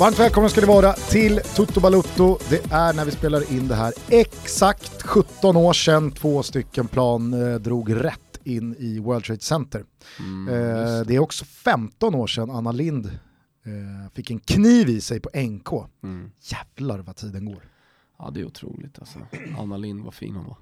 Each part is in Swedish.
Varmt välkomna ska ni vara till Toto Balutto. Det är när vi spelar in det här exakt 17 år sedan två stycken plan eh, drog rätt in i World Trade Center. Mm, eh, det är också 15 år sedan Anna Lind eh, fick en kniv i sig på NK. Mm. Jävlar vad tiden går. Ja det är otroligt alltså. Anna Lind, vad fin hon var.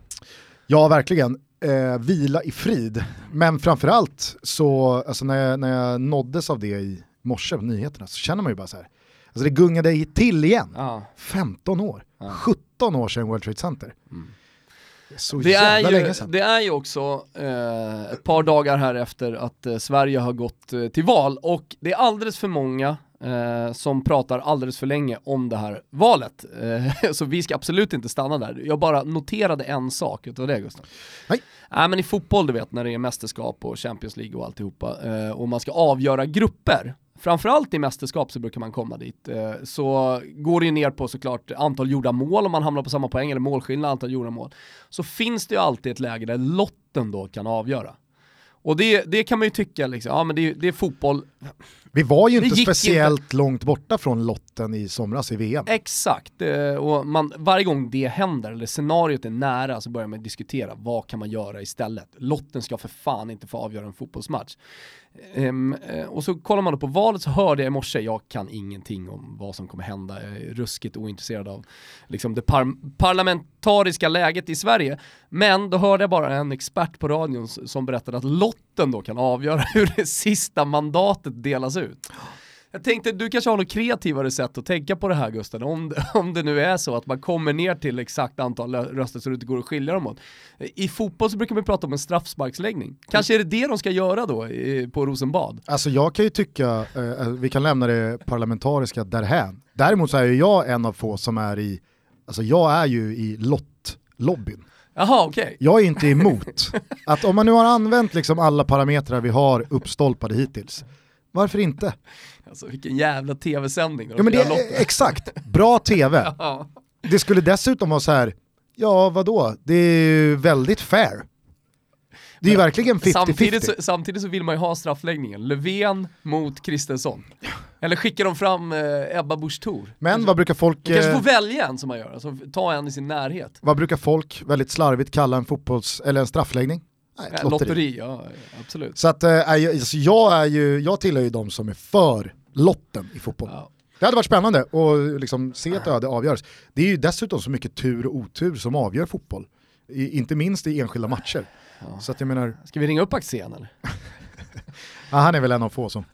Ja verkligen. Eh, vila i frid. Men framförallt så, alltså när jag, när jag nåddes av det i morse på nyheterna så känner man ju bara så här, alltså det gungade till igen. Ja. 15 år, ja. 17 år sedan World Trade Center. Mm. Så det, är ju, länge sedan. det är ju också eh, ett par dagar här efter att eh, Sverige har gått eh, till val och det är alldeles för många eh, som pratar alldeles för länge om det här valet. Eh, så vi ska absolut inte stanna där. Jag bara noterade en sak utav det Gustav. Nej. Äh, men i fotboll du vet när det är mästerskap och Champions League och alltihopa eh, och man ska avgöra grupper framförallt i mästerskap så brukar man komma dit, eh, så går det ju ner på såklart antal gjorda mål om man hamnar på samma poäng, eller målskillnad antal gjorda mål. Så finns det ju alltid ett läge där lotten då kan avgöra. Och det, det kan man ju tycka, liksom, ja men det, det är fotboll. Vi var ju inte speciellt inte. långt borta från lotten i somras i VM. Exakt, eh, och man, varje gång det händer, eller scenariot är nära, så börjar man diskutera vad kan man göra istället. Lotten ska för fan inte få avgöra en fotbollsmatch. Um, och så kollar man då på valet så hörde jag i morse, jag kan ingenting om vad som kommer hända, jag är ruskigt ointresserad av liksom, det par parlamentariska läget i Sverige. Men då hörde jag bara en expert på radion som berättade att lotten då kan avgöra hur det sista mandatet delas ut. Jag tänkte, du kanske har något kreativare sätt att tänka på det här Gusten, om, om det nu är så att man kommer ner till exakt antal röster så det inte går att skilja dem åt. I fotboll så brukar man prata om en straffsparksläggning. Kanske är det det de ska göra då i, på Rosenbad? Alltså jag kan ju tycka, eh, eh, vi kan lämna det parlamentariska därhän. Däremot så är ju jag en av få som är i, alltså jag är ju i lottlobbyn. Jaha, okej. Okay. Jag är inte emot att om man nu har använt liksom alla parametrar vi har uppstolpade hittills, varför inte? Alltså vilken jävla tv-sändning. Ja, men det är, exakt, bra tv. ja. Det skulle dessutom vara så här, ja vadå, det är ju väldigt fair. Det är ju verkligen 50-50. Samtidigt, så, samtidigt så vill man ju ha straffläggningen, Löfven mot Kristensson. Eller skickar de fram eh, Ebba Busch Thor? Men vad brukar folk... De kanske får eh, välja en som man gör, alltså ta en i sin närhet. Vad brukar folk väldigt slarvigt kalla en fotbolls, eller en straffläggning? Nej, lotteri. lotteri. ja absolut. Så att, äh, alltså, jag, är ju, jag tillhör ju de som är för lotten i fotboll. Ja. Det hade varit spännande att liksom se ett öde avgöras. Det är ju dessutom så mycket tur och otur som avgör fotboll. I, inte minst i enskilda matcher. Ja. Så att jag menar... Ska vi ringa upp Axén eller? ja, han är väl en av få som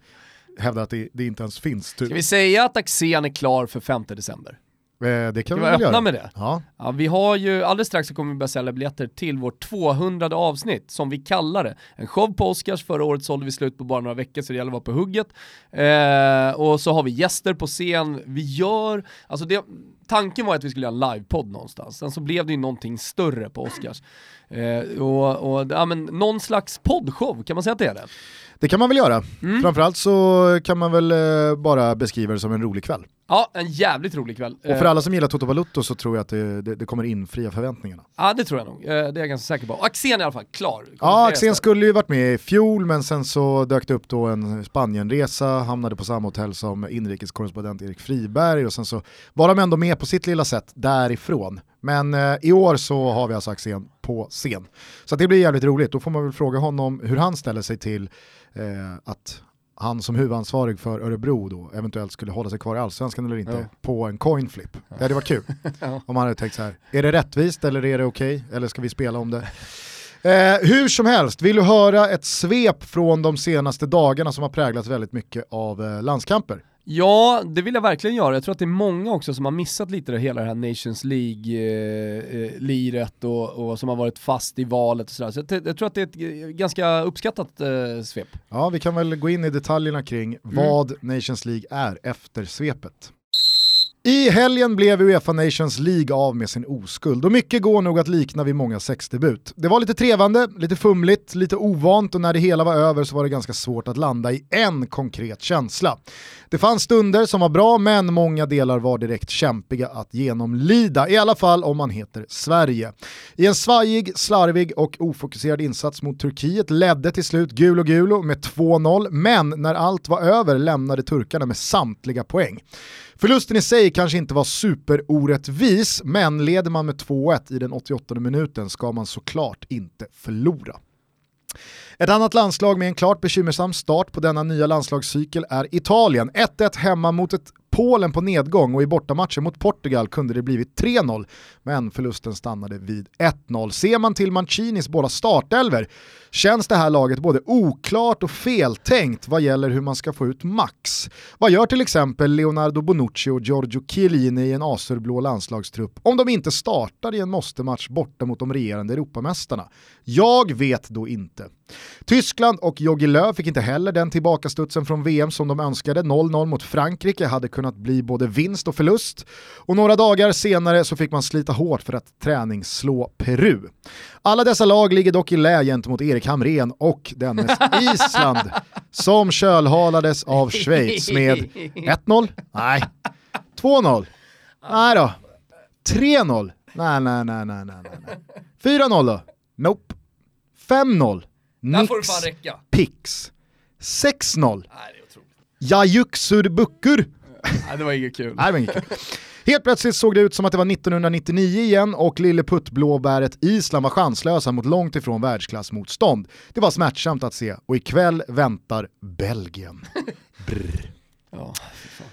hävdar att det, det inte ens finns tur. Ska vi säga att Axén är klar för 5 december? Eh, det kan vi väl öppna göra. med det. Ja. ja. vi har ju, alldeles strax så kommer vi börja sälja biljetter till vårt 200 avsnitt, som vi kallar det. En show på Oscars, förra året sålde vi slut på bara några veckor så det gäller att vara på hugget. Eh, och så har vi gäster på scen, vi gör, alltså det, tanken var att vi skulle göra en livepodd någonstans, sen så blev det ju någonting större på Oscars. Eh, och, och ja, men någon slags poddshow, kan man säga att det är det? Det kan man väl göra. Mm. Framförallt så kan man väl eh, bara beskriva det som en rolig kväll. Ja, en jävligt rolig kväll. Och för eh, alla som gillar Toto Balutto så tror jag att det, det, det kommer infria förväntningarna. Ja, det tror jag nog. Eh, det är jag ganska säker på. Och Axén i alla fall, klar. Ja, Axén skulle ju varit med i fjol, men sen så dök det upp då en Spanienresa, hamnade på samma hotell som inrikeskorrespondent Erik Friberg och sen så var de ändå med på sitt lilla sätt därifrån. Men eh, i år så har vi alltså Axén på scen. Så det blir jävligt roligt, då får man väl fråga honom hur han ställer sig till eh, att han som huvudansvarig för Örebro då eventuellt skulle hålla sig kvar i allsvenskan eller inte ja. på en coin flip. Ja. Det hade varit kul. ja. Om han hade tänkt så här, är det rättvist eller är det okej? Okay? Eller ska vi spela om det? Eh, hur som helst, vill du höra ett svep från de senaste dagarna som har präglats väldigt mycket av eh, landskamper? Ja, det vill jag verkligen göra. Jag tror att det är många också som har missat lite det hela det här Nations League-liret eh, eh och, och, som har varit fast i valet och sådär. Så jag, jag, tror att det är ett ganska uppskattat eh, svep. Ja, vi kan väl gå in i detaljerna kring mm. vad Nations League är efter svepet. I helgen blev Uefa Nations League av med sin oskuld och mycket går nog att likna vid många sexdebut. Det var lite trevande, lite fumligt, lite ovant och när det hela var över så var det ganska svårt att landa i en konkret känsla. Det fanns stunder som var bra men många delar var direkt kämpiga att genomlida, i alla fall om man heter Sverige. I en svajig, slarvig och ofokuserad insats mot Turkiet ledde till slut Gulo Gulo med 2-0 men när allt var över lämnade turkarna med samtliga poäng. Förlusten i sig kanske inte var superorättvis, men leder man med 2-1 i den 88 minuten ska man såklart inte förlora. Ett annat landslag med en klart bekymmersam start på denna nya landslagscykel är Italien. 1-1 hemma mot ett Polen på nedgång och i bortamatchen mot Portugal kunde det blivit 3-0, men förlusten stannade vid 1-0. Ser man till Mancinis båda startelver känns det här laget både oklart och feltänkt vad gäller hur man ska få ut max. Vad gör till exempel Leonardo Bonucci och Giorgio Chiellini i en asurblå landslagstrupp om de inte startar i en måste-match borta mot de regerande Europamästarna? Jag vet då inte. Tyskland och Jogi Löw fick inte heller den tillbakastudsen från VM som de önskade. 0-0 mot Frankrike hade kunnat bli både vinst och förlust. Och några dagar senare så fick man slita hårt för att träningsslå Peru. Alla dessa lag ligger dock i lä gentemot Erik Hamrén och dennes Island som kölhalades av Schweiz med 1-0? Nej. 2-0? Nej då. 3-0? Nej, nej, nej, nej, nej, nej. 4-0 då? Nope. 5-0? Där får det fan räcka. Pix. 6-0. Nej, det är otroligt. Jajuksur Bukkur. Nej, det var inget kul. Nej, det var inget kul. Helt plötsligt såg det ut som att det var 1999 igen och lille puttblåbäret Island var chanslösa mot långt ifrån världsklassmotstånd. Det var smärtsamt att se och ikväll väntar Belgien. Brr. Ja,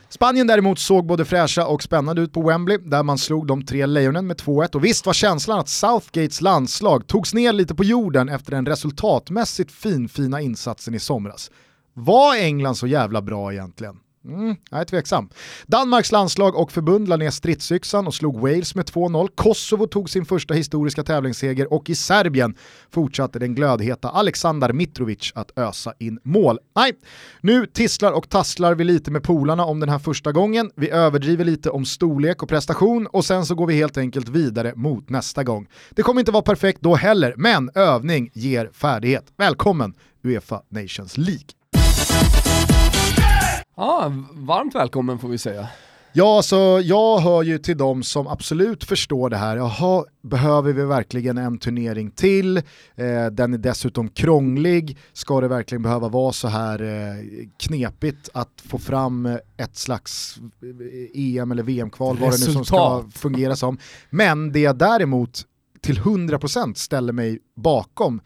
Spanien däremot såg både fräscha och spännande ut på Wembley där man slog de tre lejonen med 2-1 och visst var känslan att Southgates landslag togs ner lite på jorden efter den resultatmässigt finfina insatsen i somras. Var England så jävla bra egentligen? Mm, jag är tveksam. Danmarks landslag och förbund la ner stridsyxan och slog Wales med 2-0. Kosovo tog sin första historiska tävlingsseger och i Serbien fortsatte den glödheta Aleksandar Mitrovic att ösa in mål. Nej, nu tisslar och tasslar vi lite med polarna om den här första gången. Vi överdriver lite om storlek och prestation och sen så går vi helt enkelt vidare mot nästa gång. Det kommer inte vara perfekt då heller, men övning ger färdighet. Välkommen Uefa Nations League. Ja, varmt välkommen får vi säga. Ja, alltså, jag hör ju till dem som absolut förstår det här. Jaha, behöver vi verkligen en turnering till? Eh, den är dessutom krånglig. Ska det verkligen behöva vara så här eh, knepigt att få fram ett slags EM eller VM-kval, vad det nu som ska fungera som. Men det jag däremot till 100% ställer mig bakom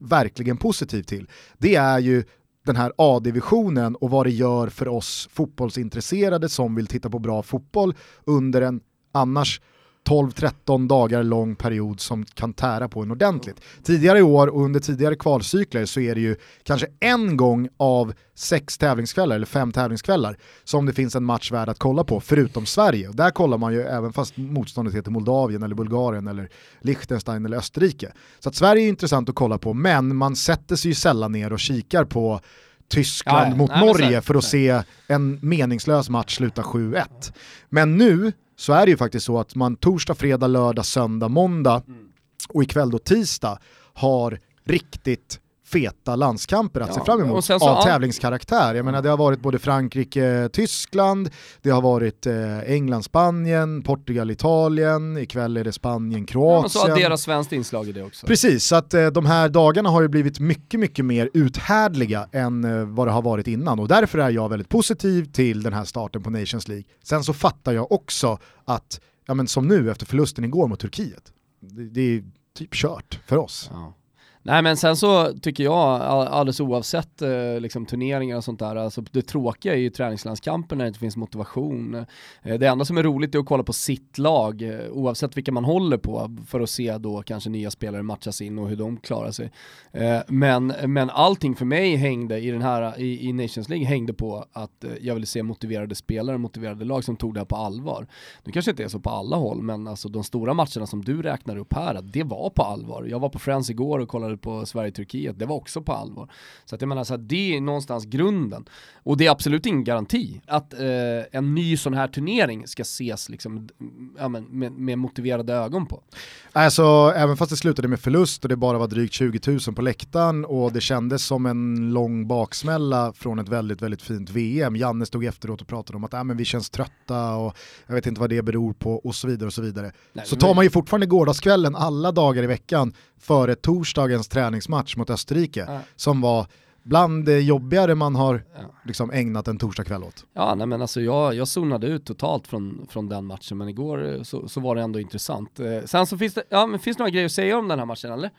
verkligen positivt till, det är ju den här A-divisionen och vad det gör för oss fotbollsintresserade som vill titta på bra fotboll under en annars 12-13 dagar lång period som kan tära på en ordentligt. Tidigare i år och under tidigare kvalcykler så är det ju kanske en gång av sex tävlingskvällar eller fem tävlingskvällar som det finns en match värd att kolla på, förutom Sverige. Där kollar man ju även fast motståndet heter Moldavien eller Bulgarien eller Liechtenstein eller Österrike. Så att Sverige är intressant att kolla på, men man sätter sig ju sällan ner och kikar på Tyskland ja, mot nej, Norge för att se en meningslös match sluta 7-1. Men nu så är det ju faktiskt så att man torsdag, fredag, lördag, söndag, måndag mm. och ikväll då tisdag har riktigt feta landskamper att ja. se fram emot av tävlingskaraktär. Jag menar det har varit både Frankrike, Tyskland, det har varit eh, England, Spanien, Portugal, Italien, ikväll är det Spanien, Kroatien. Ja, så adderar svenskt inslag i det också. Precis, så att eh, de här dagarna har ju blivit mycket, mycket mer uthärdliga än eh, vad det har varit innan och därför är jag väldigt positiv till den här starten på Nations League. Sen så fattar jag också att, ja men som nu efter förlusten igår mot Turkiet, det, det är typ kört för oss. Ja. Nej men sen så tycker jag, alldeles oavsett eh, liksom, turneringar och sånt där, alltså, det tråkiga är ju träningslandskamper när det inte finns motivation. Eh, det enda som är roligt är att kolla på sitt lag, eh, oavsett vilka man håller på, för att se då kanske nya spelare matchas in och hur de klarar sig. Eh, men, men allting för mig hängde i den här, i, i Nations League hängde på att eh, jag ville se motiverade spelare, motiverade lag som tog det här på allvar. Nu kanske inte är så på alla håll, men alltså de stora matcherna som du räknar upp här, det var på allvar. Jag var på Friends igår och kollade på Sverige-Turkiet, det var också på allvar. Så att jag menar så att det är någonstans grunden. Och det är absolut ingen garanti att eh, en ny sån här turnering ska ses liksom, ja, men, med, med motiverade ögon på. Alltså, även fast det slutade med förlust och det bara var drygt 20 000 på läktaren och det kändes som en lång baksmälla från ett väldigt, väldigt fint VM. Janne stod efteråt och pratade om att äh, men vi känns trötta och jag vet inte vad det beror på och så vidare och så vidare. Nej, så tar man ju fortfarande gårdagskvällen alla dagar i veckan före torsdagens träningsmatch mot Österrike äh. som var bland det jobbigare man har Ja. liksom ägnat en torsdagkväll åt. Ja, nej men alltså jag, jag zonade ut totalt från, från den matchen, men igår eh, så, så var det ändå intressant. Eh, sen så finns det, ja men finns det några grejer att säga om den här matchen eller?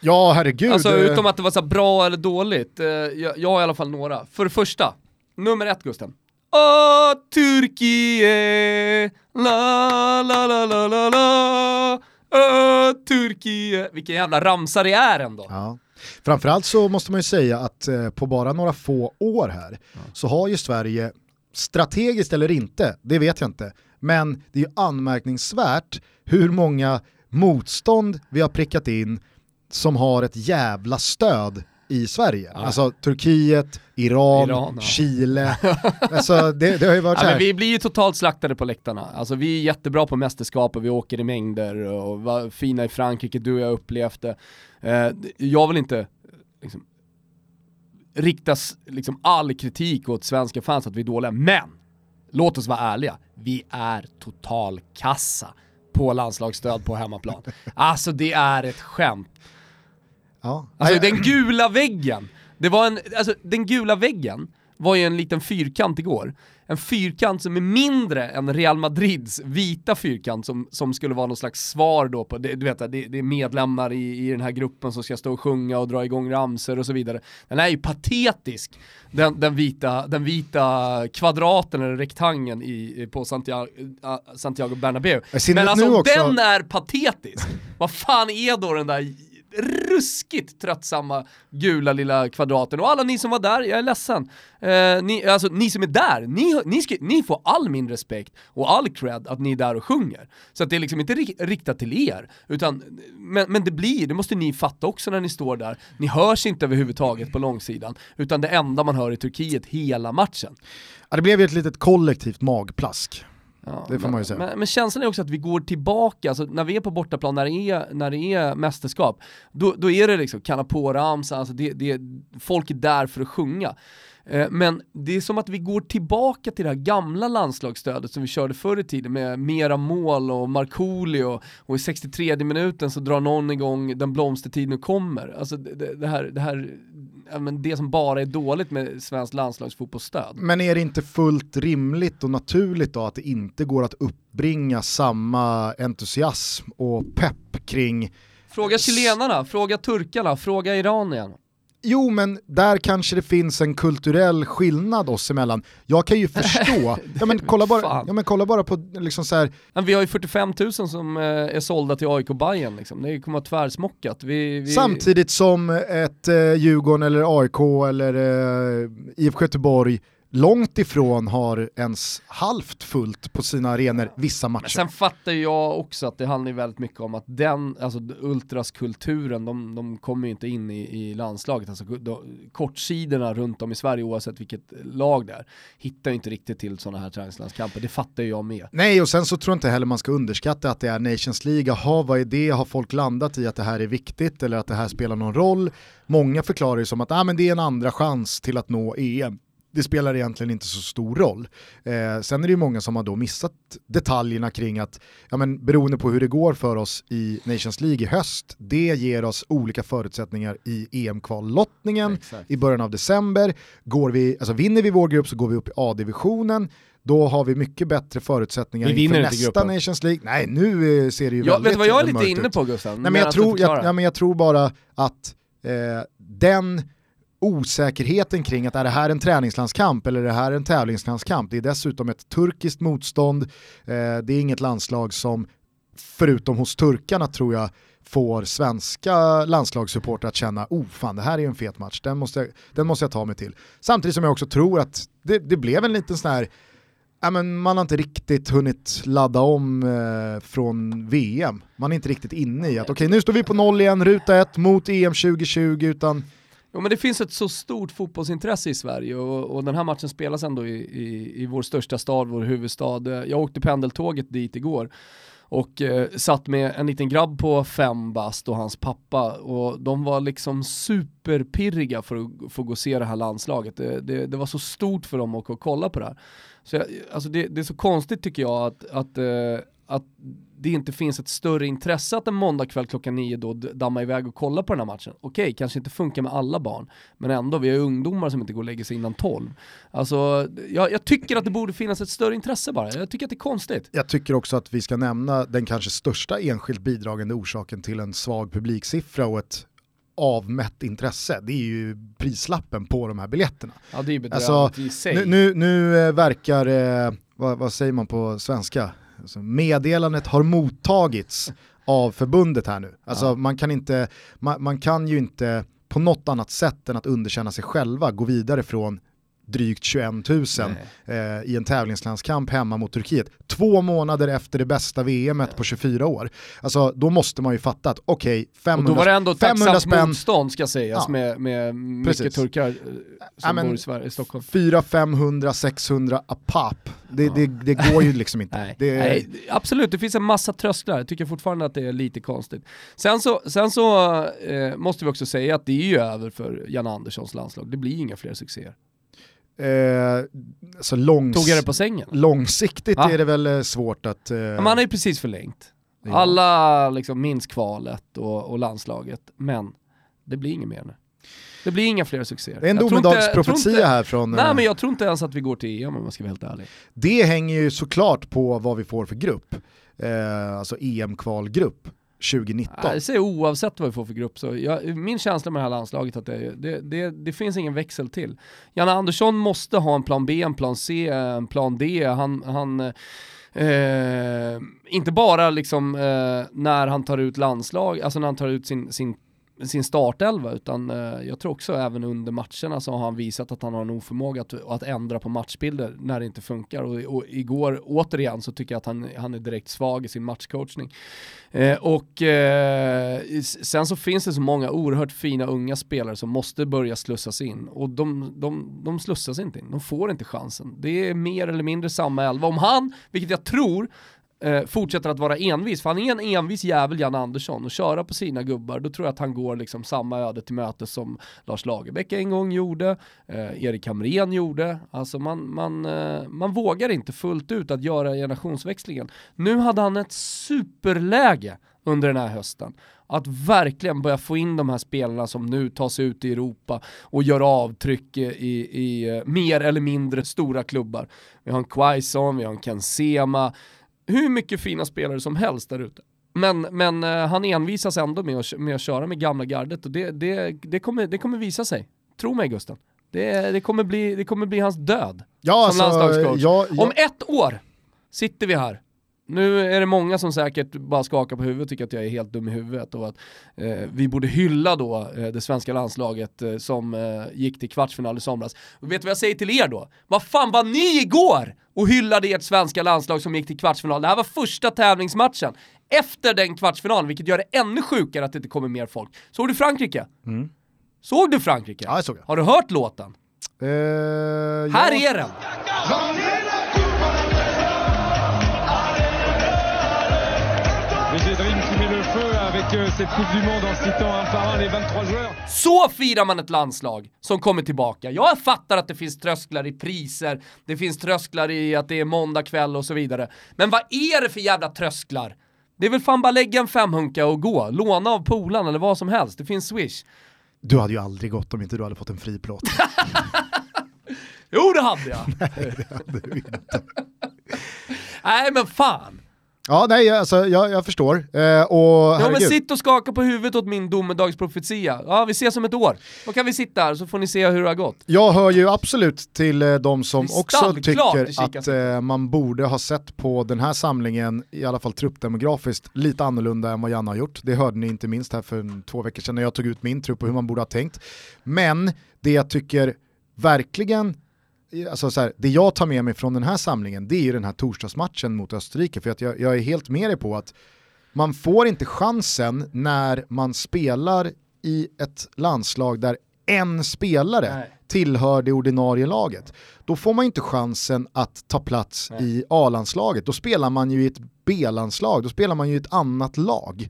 Ja, herregud. alltså eh, utom att det var så bra eller dåligt, eh, jag, jag har i alla fall några. För det första, nummer ett Gusten. Åh, Turkiet, la la la la la la, Turkiet. Vilken jävla ramsa det är ändå. Ja. Framförallt så måste man ju säga att eh, på bara några få år här så har ju Sverige, strategiskt eller inte, det vet jag inte, men det är ju anmärkningsvärt hur många motstånd vi har prickat in som har ett jävla stöd i Sverige. Ja. Alltså Turkiet, Iran, Iran, ja. Chile. alltså det, det har ju varit Ja, så här. vi blir ju totalt slaktade på läktarna. Alltså vi är jättebra på mästerskap och vi åker i mängder och var fina i Frankrike, du och jag upplevt det. Eh, jag vill inte liksom, riktas liksom, all kritik åt svenska fans att vi är dåliga, men låt oss vara ärliga, vi är total kassa på landslagsstöd på hemmaplan. Alltså det är ett skämt. Ja. Alltså den gula väggen, det var en, alltså den gula väggen var ju en liten fyrkant igår. En fyrkant som är mindre än Real Madrids vita fyrkant som, som skulle vara någon slags svar då på, det, du vet det, det är medlemmar i, i den här gruppen som ska stå och sjunga och dra igång ramser och så vidare. Den är ju patetisk, den, den, vita, den vita kvadraten eller rektangeln i, på Santiago, äh, Santiago Bernabéu. Men alltså också- den är patetisk. Vad fan är då den där ruskigt tröttsamma gula lilla kvadraten. Och alla ni som var där, jag är ledsen. Eh, ni, alltså ni som är där, ni, ni, ska, ni får all min respekt och all cred att ni är där och sjunger. Så att det är liksom inte rik- riktat till er, utan, men, men det blir, det måste ni fatta också när ni står där. Ni hörs inte överhuvudtaget på långsidan, utan det enda man hör i Turkiet hela matchen. ja, det blev ju ett litet kollektivt magplask. Ja, Det får men, man ju säga. Men, men känslan är också att vi går tillbaka, alltså när vi är på bortaplan, när det är, när det är mästerskap, då, då är det liksom kanna på-ramsa, alltså det, det, folk är där för att sjunga. Eh, Men det är som att vi går tillbaka till det här gamla landslagsstödet som vi körde förr i tiden med mera mål och Markoolio och i 63 minuten så drar någon igång Den blomstertid nu kommer. Alltså det, det, här, det här, men det som bara är dåligt med svensk landslagsfotbollsstöd. Men är det inte fullt rimligt och naturligt då att det inte går att uppbringa samma entusiasm och pepp kring Fråga chilenarna, fråga turkarna, fråga iranierna. Jo, men där kanske det finns en kulturell skillnad oss emellan. Jag kan ju förstå, ja, men kolla, bara, ja, men kolla bara på liksom så här, Men vi har ju 45 000 som eh, är sålda till AIK Bayern liksom. Det kommer att vara tvärsmockat. Vi, vi... samtidigt som ett eh, Djurgården eller AIK eller eh, IFK Göteborg långt ifrån har ens halvt fullt på sina arenor vissa Men matcher. sen fattar jag också att det handlar väldigt mycket om att den, alltså ultraskulturen, de, de kommer ju inte in i, i landslaget. Alltså de, kortsidorna runt om i Sverige, oavsett vilket lag det är, hittar ju inte riktigt till sådana här träningslandskamper. Det fattar jag med. Nej, och sen så tror jag inte heller man ska underskatta att det är Nations League. Jaha, vad är det? Har folk landat i att det här är viktigt eller att det här spelar någon roll? Många förklarar ju som att ah, men det är en andra chans till att nå EM. Det spelar egentligen inte så stor roll. Eh, sen är det ju många som har då missat detaljerna kring att, ja men beroende på hur det går för oss i Nations League i höst, det ger oss olika förutsättningar i EM-kvallottningen i början av december. Går vi, alltså vinner vi vår grupp så går vi upp i A-divisionen, då har vi mycket bättre förutsättningar Vi inför nästa gruppen. Nations League. Nej, nu eh, ser det ju Jag, väldigt vet du vad jag är lite inne på Gustav? Nej, men jag, tror, jag, ja, men jag tror bara att eh, den osäkerheten kring att är det här en träningslandskamp eller är det här en tävlingslandskamp, det är dessutom ett turkiskt motstånd, eh, det är inget landslag som, förutom hos turkarna tror jag, får svenska landslagssupportrar att känna oh fan det här är en fet match, den måste, jag, den måste jag ta mig till. Samtidigt som jag också tror att det, det blev en liten sån här Ja, men man har inte riktigt hunnit ladda om eh, från VM. Man är inte riktigt inne i att okej nu står vi på noll igen, ruta ett mot EM 2020 utan Jo men det finns ett så stort fotbollsintresse i Sverige och, och den här matchen spelas ändå i, i, i vår största stad, vår huvudstad. Jag åkte pendeltåget dit igår och eh, satt med en liten grabb på fem bast och hans pappa och de var liksom superpirriga för att få gå och se det här landslaget. Det, det, det var så stort för dem att kolla på det här. Så jag, alltså det, det är så konstigt tycker jag att, att, eh, att det inte finns ett större intresse att en måndagkväll klockan nio då damma iväg och kolla på den här matchen. Okej, kanske inte funkar med alla barn, men ändå, vi har ungdomar som inte går och lägger sig innan tolv. Alltså, jag, jag tycker att det borde finnas ett större intresse bara, jag tycker att det är konstigt. Jag tycker också att vi ska nämna den kanske största enskilt bidragande orsaken till en svag publiksiffra och ett avmätt intresse, det är ju prislappen på de här biljetterna. Ja det är bedrövligt alltså, i sig. Nu, nu, nu eh, verkar, eh, vad, vad, säger man på svenska, alltså, meddelandet har mottagits av förbundet här nu. Alltså ja. man, kan inte, man, man kan ju inte på något annat sätt än att underkänna sig själva gå vidare från drygt 21 000 eh, i en tävlingslandskamp hemma mot Turkiet. Två månader efter det bästa VMet på 24 år. Alltså då måste man ju fatta att okej, okay, 500 Och då var det ändå tacksamt spänn... motstånd ska sägas ja. med, med mycket turkar eh, som ja, bor i, Sverige, Stockholm. 400, 500, 600 a pop. Det, ja. det, det, går ju liksom inte. Nej. Det... Nej, absolut, det finns en massa trösklar. Jag tycker fortfarande att det är lite konstigt. Sen så, sen så eh, måste vi också säga att det är ju över för Jan Anderssons landslag. Det blir inga fler succéer. Eh, alltså långs Tog jag det på sängen? Långsiktigt ah. är det väl eh, svårt att... Eh... Man har ju precis förlängt. Ja. Alla liksom minns kvalet och, och, landslaget, men det blir inget mer nu. Det blir inga fler succéer. Det är en domedagsprofetia här från... Nej eh, men jag tror inte ens att vi går till EM om man ska vara helt ärlig. Det hänger ju såklart på vad vi får för grupp. Eh, alltså EM-kvalgrupp. 2019. Jag säger oavsett vad vi får för grupp, så jag, min känsla med det här landslaget är att det, det, det, det, finns ingen växel till. Janne Andersson måste ha en plan B, en plan C, en plan D. Han, han eh, inte bara liksom eh, när han tar ut landslag, alltså när han tar ut sin, sin sin startelva utan eh, jag tror också även under matcherna så har han visat att han har en oförmåga att, att ändra på matchbilder när det inte funkar och, och igår återigen så tycker jag att han, han är direkt svag i sin matchcoachning. Eh, och eh, sen så finns det så många oerhört fina unga spelare som måste börja slussas in och de, de, de slussas inte in, de får inte chansen. Det är mer eller mindre samma elva. Om han, vilket jag tror, eh, fortsätter att vara envis, för han är en envis jävel Jan Andersson och köra på sina gubbar, då tror jag att han går liksom samma öde till mötes som Lars Lagerbäck en gång gjorde, eh, Erik Hamrén gjorde, alltså man, man, eh, man vågar inte fullt ut att göra generationsväxlingen. Nu hade han ett superläge under den här hösten. Att verkligen börja få in de här spelarna som nu tar sig ut i Europa och gör avtryck i, i eh, mer eller mindre stora klubbar. Vi har en Quaison, vi har en Ken Sema, hur mycket fina spelare som helst där ute. Men, men uh, han envisas ändå med att, med att köra med gamla gardet och det, det, det, kommer, det kommer visa sig. Tro mig Gusten. Det, det, kommer bli, det kommer bli hans död ja, som alltså, landslagscoach. Ja, ja. Om ett år sitter vi här nu är det många som säkert bara skakar på huvudet och tycker att jag är helt dum i huvudet och att eh, vi borde hylla då eh, det svenska landslaget eh, som eh, gick till kvartsfinal i somras. Och vet du vad jag säger till er då? Vad fan var ni igår och hyllade ert svenska landslag som gick till kvartsfinal? Det här var första tävlingsmatchen. Efter den kvartsfinalen, vilket gör det ännu sjukare att det inte kommer mer folk. Såg du Frankrike? Mm. Såg du Frankrike? Ja, jag såg det. Har du hört låten? Uh, här ja. är den! Euh, cette Coupe du Monde en citant un par un les 23 joueurs. Så firar man ett landslag som kommer tillbaka. Jag fattar att det finns trösklar i priser, det finns trösklar i att det är måndag kväll och så vidare. Men vad är det för jävla trösklar? Det är väl fan bara lägga en femhunka och gå, låna av polan eller vad som helst, det finns swish. Du hade ju aldrig gått om inte du hade fått en fri plåt. jo det hade jag! Nej det hade du inte. Nej men fan! Ja, nej, alltså, jag, jag förstår. Eh, och, ja, men sitt och skaka på huvudet åt min domedagsprofetia. Ja, vi ses om ett år. Då kan vi sitta här så får ni se hur det har gått. Jag hör ju absolut till eh, de som också tycker att eh, man borde ha sett på den här samlingen, i alla fall truppdemografiskt, lite annorlunda än vad Janne har gjort. Det hörde ni inte minst här för två veckor sedan när jag tog ut min trupp och hur man borde ha tänkt. Men det jag tycker verkligen alltså så här, det jag tar med mig från den här samlingen det är ju den här torsdagsmatchen mot Österrike för att jag, jag är helt med dig på att man får inte chansen när man spelar i ett landslag där en spelare Nej. tillhör det ordinarie laget. Då får man inte chansen att ta plats Nej. i A-landslaget. Då spelar man ju i ett B-landslag, då spelar man ju i ett annat lag.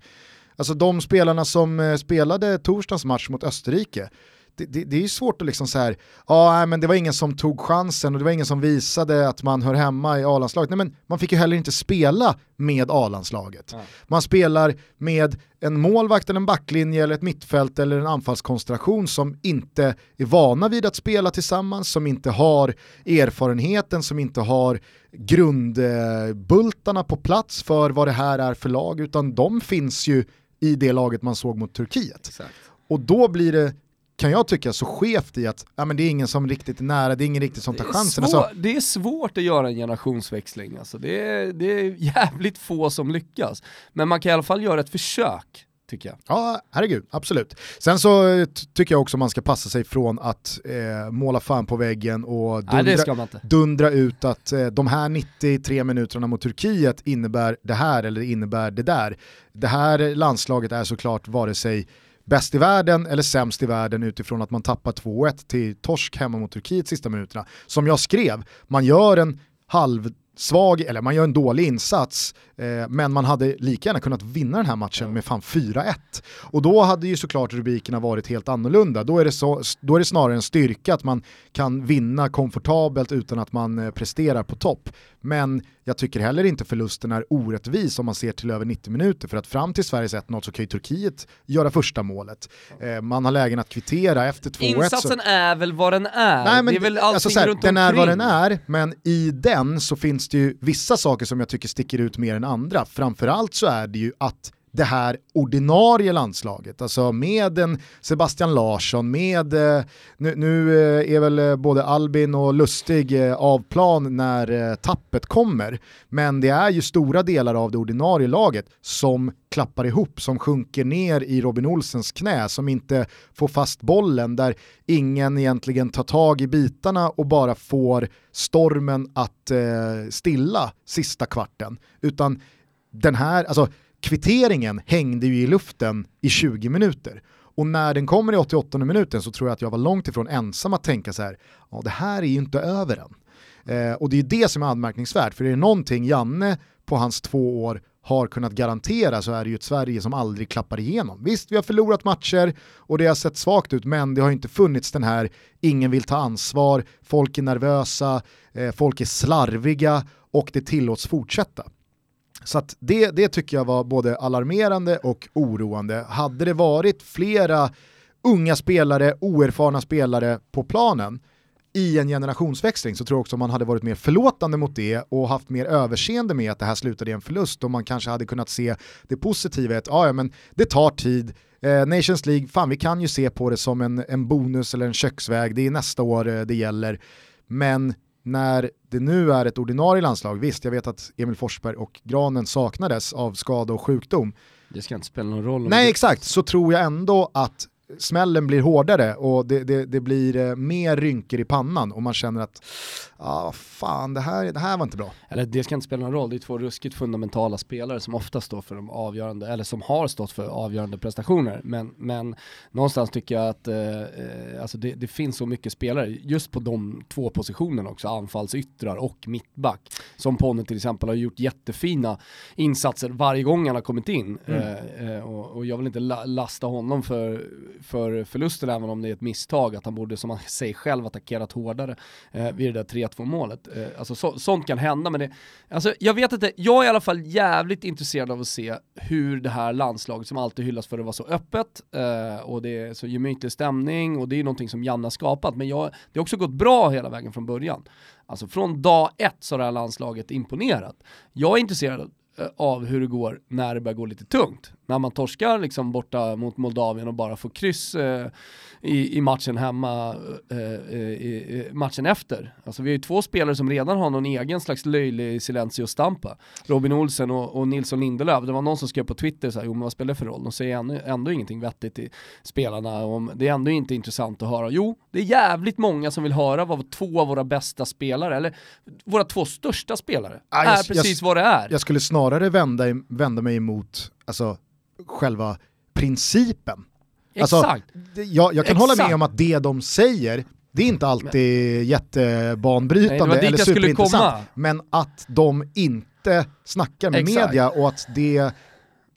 Alltså de spelarna som eh, spelade torsdagens match mot Österrike, det, det, det är svårt att liksom så här, ja men det var ingen som tog chansen och det var ingen som visade att man hör hemma i A-landslaget. Nej men man fick ju heller inte spela med A-landslaget. Ja. Man spelar med en målvakt eller en backlinje eller ett mittfält eller en anfallskonstellation som inte är vana vid att spela tillsammans, som inte har erfarenheten, som inte har grundbultarna på plats för vad det här är för lag, utan de finns ju i det laget man såg mot Turkiet. Exakt. Och då blir det kan jag tycka, så skevt i att ja, men det är ingen som riktigt är nära, det är ingen riktigt som tar chansen. Svår, alltså. Det är svårt att göra en generationsväxling, alltså. det, är, det är jävligt få som lyckas. Men man kan i alla fall göra ett försök tycker jag. Ja, herregud, absolut. Sen så eh, tycker jag också man ska passa sig från att eh, måla fan på väggen och dundra, Nej, dundra ut att eh, de här 93 minuterna mot Turkiet innebär det här eller innebär det där. Det här landslaget är såklart vare sig bäst i världen eller sämst i världen utifrån att man tappar 2-1 till torsk hemma mot Turkiet sista minuterna. Som jag skrev, man gör en halv svag, eller man gör en dålig insats, eh, men man hade lika gärna kunnat vinna den här matchen med fan 4-1. Och då hade ju såklart rubrikerna varit helt annorlunda. Då är, det så, då är det snarare en styrka att man kan vinna komfortabelt utan att man eh, presterar på topp. Men jag tycker heller inte förlusten är orättvis om man ser till över 90 minuter, för att fram till Sveriges 1-0 så kan ju Turkiet göra första målet. Eh, man har lägen att kvittera efter 2-1. Insatsen så... är väl vad den är. Nej, men det är väl allting alltså, här, runt Den är vad den är, men i den så finns det ju vissa saker som jag tycker sticker ut mer än andra. Framförallt så är det ju att det här ordinarie landslaget, alltså med en Sebastian Larsson, med, eh, nu, nu eh, är väl eh, både Albin och Lustig av plan när tappet kommer, men det är ju stora delar av det ordinarie laget som klappar ihop, som sjunker ner i Robin Olsens knä, som inte får fast bollen, där ingen egentligen tar tag i bitarna och bara får stormen att stilla sista kvarten, utan den här, alltså kvitteringen hängde ju i luften i 20 minuter. Och när den kommer i 88 minuten så tror jag att jag var långt ifrån ensam att tänka så här, ja det här är ju inte över än. Eh, och det är det som är anmärkningsvärt, för är det någonting Janne på hans två år har kunnat garantera så är det ju ett Sverige som aldrig klappar igenom. Visst, vi har förlorat matcher och det har sett svagt ut, men det har inte funnits den här, ingen vill ta ansvar, folk är nervösa, eh, folk är slarviga och det tillåts fortsätta. Så det, det tycker jag var både alarmerande och oroande. Hade det varit flera unga spelare, oerfarna spelare på planen i en generationsväxling så tror jag också man hade varit mer förlåtande mot det och haft mer överseende med att det här slutade i en förlust och man kanske hade kunnat se det positiva i att ja, men det tar tid, eh, Nations League, fan vi kan ju se på det som en, en bonus eller en köksväg, det är nästa år eh, det gäller, men när det nu är ett ordinarie landslag, visst jag vet att Emil Forsberg och Granen saknades av skada och sjukdom. Det ska inte spela någon roll. Nej exakt, så tror jag ändå att smällen blir hårdare och det, det, det blir eh, mer rynkor i pannan och man känner att ah, fan det här, det här var inte bra. Eller det ska inte spela någon roll, det är två ruskigt fundamentala spelare som ofta står för de avgörande, eller som har stått för avgörande prestationer. Men, men någonstans tycker jag att eh, alltså det, det, finns så mycket spelare, just på de två positionerna också, anfallsyttrar och mittback. Som Ponne till exempel har gjort jättefina insatser varje gång han har kommit in. Mm. Eh, eh och, och, jag vill inte la lasta honom för, för förlusten, även om det är ett misstag, att han borde, som han säger själv, attackerat hårdare eh, vid det där 3-2 målet. Eh, alltså så, sånt kan hända, men det, alltså, jag vet inte, jag är i alla fall jävligt intresserad av att se hur det här landslaget, som alltid hyllas för att vara så öppet, eh, och det är så gemytlig stämning, och det är någonting som Janne har skapat, men jag, det har också gått bra hela vägen från början. Alltså från dag ett så har det här landslaget imponerat. Jag är intresserad eh, av hur det går när det börjar gå lite tungt. När man torskar liksom borta mot Moldavien och bara får kryss eh, i, i, matchen hemma, eh, eh i, matchen efter. Alltså vi har ju två spelare som redan har någon egen slags löjlig silencio stampa. Robin Olsen och, och Nilsson Lindelöf. Det var någon som skrev på Twitter så här, jo men vad spelar det för roll? De säger ändå, ändå ingenting vettigt till spelarna. Om, det är ändå inte intressant att höra. Jo, det är jävligt många som vill höra vad två av våra bästa spelare, eller våra två största spelare, ah, är precis jag, vad det är. Jag skulle snarare vända, vända mig emot alltså, själva principen. Alltså, Exakt. jag, jag kan Exakt. hålla med om att det de säger, det är inte alltid men, jättebanbrytande Nej, eller superintressant. Men att de inte snackar med Exakt. media och att det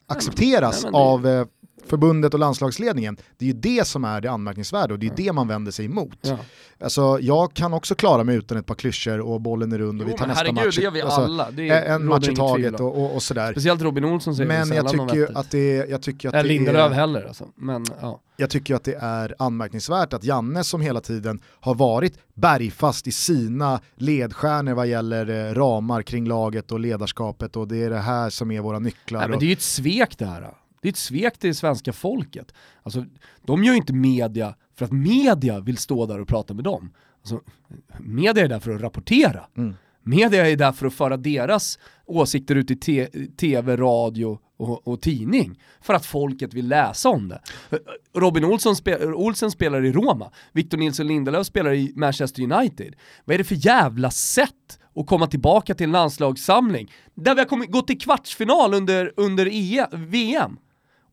accepteras Nej, det, av eh, förbundet och landslagsledningen, det är ju det som är det anmärkningsvärda och det är det man vänder sig emot. Ja. Alltså, jag kan också klara mig utan ett par klyschor och bollen är rund och Jo, vi tar nästa herregud, match. det gör vi Alltså, alla. Är- en match i taget och, och, och sådär. Speciellt Robin Olsson säger Men jag tycker, ju att det, jag tycker att det Lindelöf är, heller alltså. Men ja. jag tycker att det är anmärkningsvärt att Janne som hela tiden har varit bergfast i sina ledstjärnor vad gäller eh, ramar kring laget och ledarskapet och det är det här som är våra nycklar. Nej, men det är ju ett svek det här. Det är ett svek till svenska folket. Alltså, de gör ju inte media för att media vill stå där och prata med dem. Alltså, media är där för att rapportera. Mm. Media är där för att föra deras åsikter ut i te- tv, radio och, och tidning. För att folket vill läsa om det. Robin Olsson spe- Olsen spelar i Roma, Victor Nilsson Lindelöf spelar i Manchester United. Vad är det för jävla sätt att komma tillbaka till en landslagssamling där vi har kommit, gått till kvartsfinal under, under EM, VM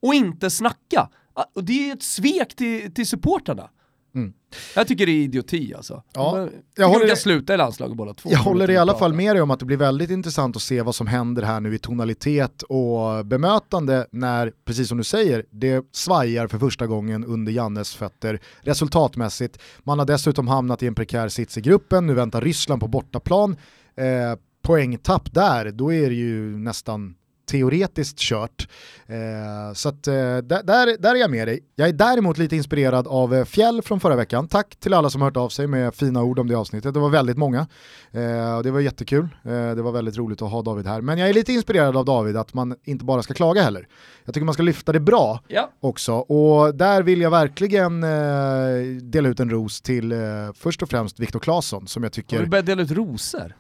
och inte snacka? Ah, Och det är ett svek till, till supportrarna. Mm. Jag tycker det är idioti alltså. Ja, jag jag håller- håller... kan sluta i landslaget båda två. Jag håller i alla Prata. fall med dig om att det blir väldigt intressant att se vad som händer här nu i tonalitet och bemötande när, precis som du säger, det svajar för första gången under Jannes fötter resultatmässigt. Man har dessutom hamnat i en prekär sits i gruppen, nu väntar Ryssland på bortaplan. Eh, poängtapp där, då är det ju nästan teoretiskt kört. Eh, så att, eh, där, där, är jag med dig. Jag är däremot lite inspirerad av eh, Fjäll från förra veckan. Tack till alla som hört av sig med fina ord om det avsnittet. Det var väldigt många. Eh, och det var jättekul. Eh, det var väldigt roligt att ha David här. Men jag är lite inspirerad av David att man inte bara ska klaga heller. Jag tycker man ska lyfta det bra Ja. också. Och där vill jag verkligen eh, dela ut en ros till först och främst Viktor Claesson som jag Har du tycker, börjat dela ut rosor?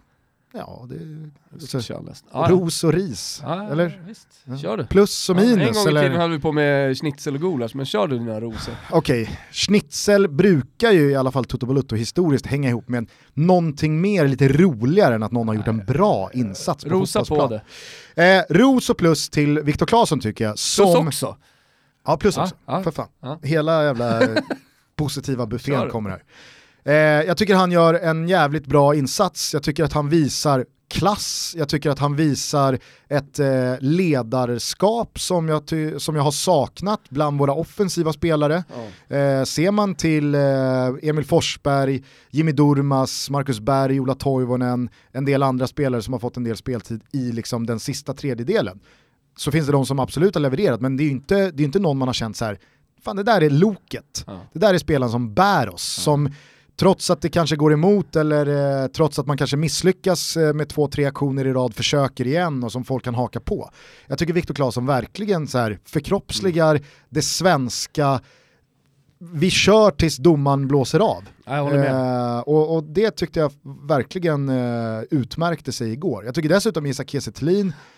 Ja, det, Så, så, kör nästan. Ja, ja. ros och ris. Ja, ja, eller? Visst. Ja. Kör du. Plus och Ja, minus. en gång i eller? tiden höll vi på med schnitzel och gulasch, men kör du dina rosor? Okej, schnitzel brukar ju i alla fall Toto Balutto historiskt hänga ihop med någonting mer lite roligare än att någon har gjort en bra insats på Rosa på det. Eh, ros och plus till Viktor Claesson tycker jag. Plus Som, också. Ja, plus Ja, också. ja, för fan. ja. Hela jävla eh, positiva buffén kommer här. Eh, jag tycker han gör en jävligt bra insats, jag tycker att han visar klass, jag tycker att han visar ett eh, ledarskap som jag, ty- som jag har saknat bland våra offensiva spelare. Ja. Eh, ser man till eh, Emil Forsberg, Jimmy Durmas, Marcus Berg, Ola Toivonen, en del andra spelare som har fått en del speltid i liksom, den sista tredjedelen, så finns det de som absolut har levererat, men det är ju inte, det är inte någon man har känt så här, fan det där är loket. Ja. Det där är spelaren som bär oss, som trots att det kanske går emot eller eh, trots att man kanske misslyckas eh, med två, tre aktioner i rad försöker igen och som folk kan haka på. Jag tycker Viktor Claesson verkligen så här förkroppsligar det svenska vi kör tills domaren blåser av. Eh, och, och det tyckte jag verkligen eh, utmärkte sig igår. Jag tycker dessutom Isak Kiese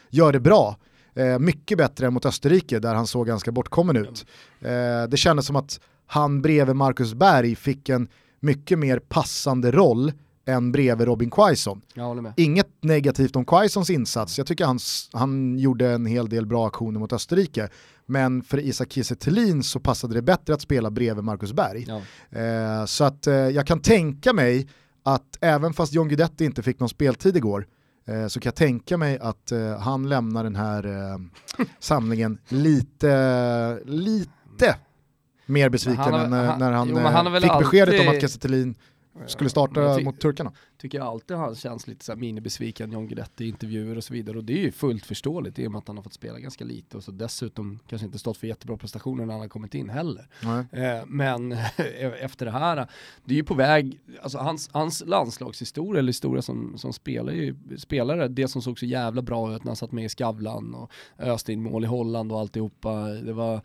gör det bra. Eh, mycket bättre än mot Österrike där han såg ganska bortkommen ut. Eh, det kändes som att han bredvid Marcus Berg fick en mycket mer passande roll än bredvid Robin Quaison. Inget negativt om Quaisons insats, jag tycker han, han gjorde en hel del bra aktioner mot Österrike. Men för Isak Kiese så passade det bättre att spela bredvid Marcus Berg. Ja. Eh, så att eh, jag kan tänka mig att även fast John Guidetti inte fick någon speltid igår eh, så kan jag tänka mig att eh, han lämnar den här eh, samlingen lite, lite mer besviken Han har- än eh, han- när han, jo, han eh, fick beskedet om alltid- att Kiese Thelin skulle starta mot turkarna. Tycker jag alltid han känns lite så minibesviken, John Guidetti i intervjuer och så vidare. Och det är ju fullt förståeligt i och med att han har fått spela ganska lite och så dessutom kanske inte stått för jättebra prestationer när han har kommit in heller. Eh, men efter det här, det är ju på väg, alltså hans, hans landslagshistoria, eller historia som, som spelare, spelare, det som såg så jävla bra ut när han satt med i Skavlan och öste in mål i Holland och alltihopa. Det var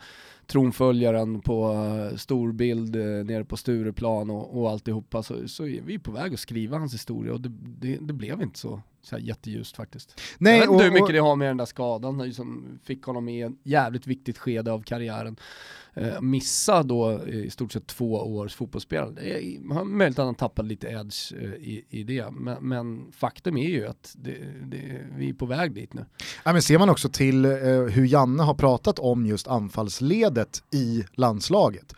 tronföljaren på uh, storbild uh, nere på Stureplan och, och alltihopa. Så, så är vi på väg att skriva hans historia och det, det, det blev inte så, så här jätteljust faktiskt. Nej, jag vet inte hur mycket det har med den där skadan som fick honom i ett jävligt viktigt skede av karriären. Eh, missa då i stort sett två års fotbollsspelande. Har möjligt att han tappade lite edge eh, i, i det, men, men faktum är ju att det, det, vi är på väg dit nu. Ja, men ser man också till eh, hur Janne har pratat om just anfallsledet i landslaget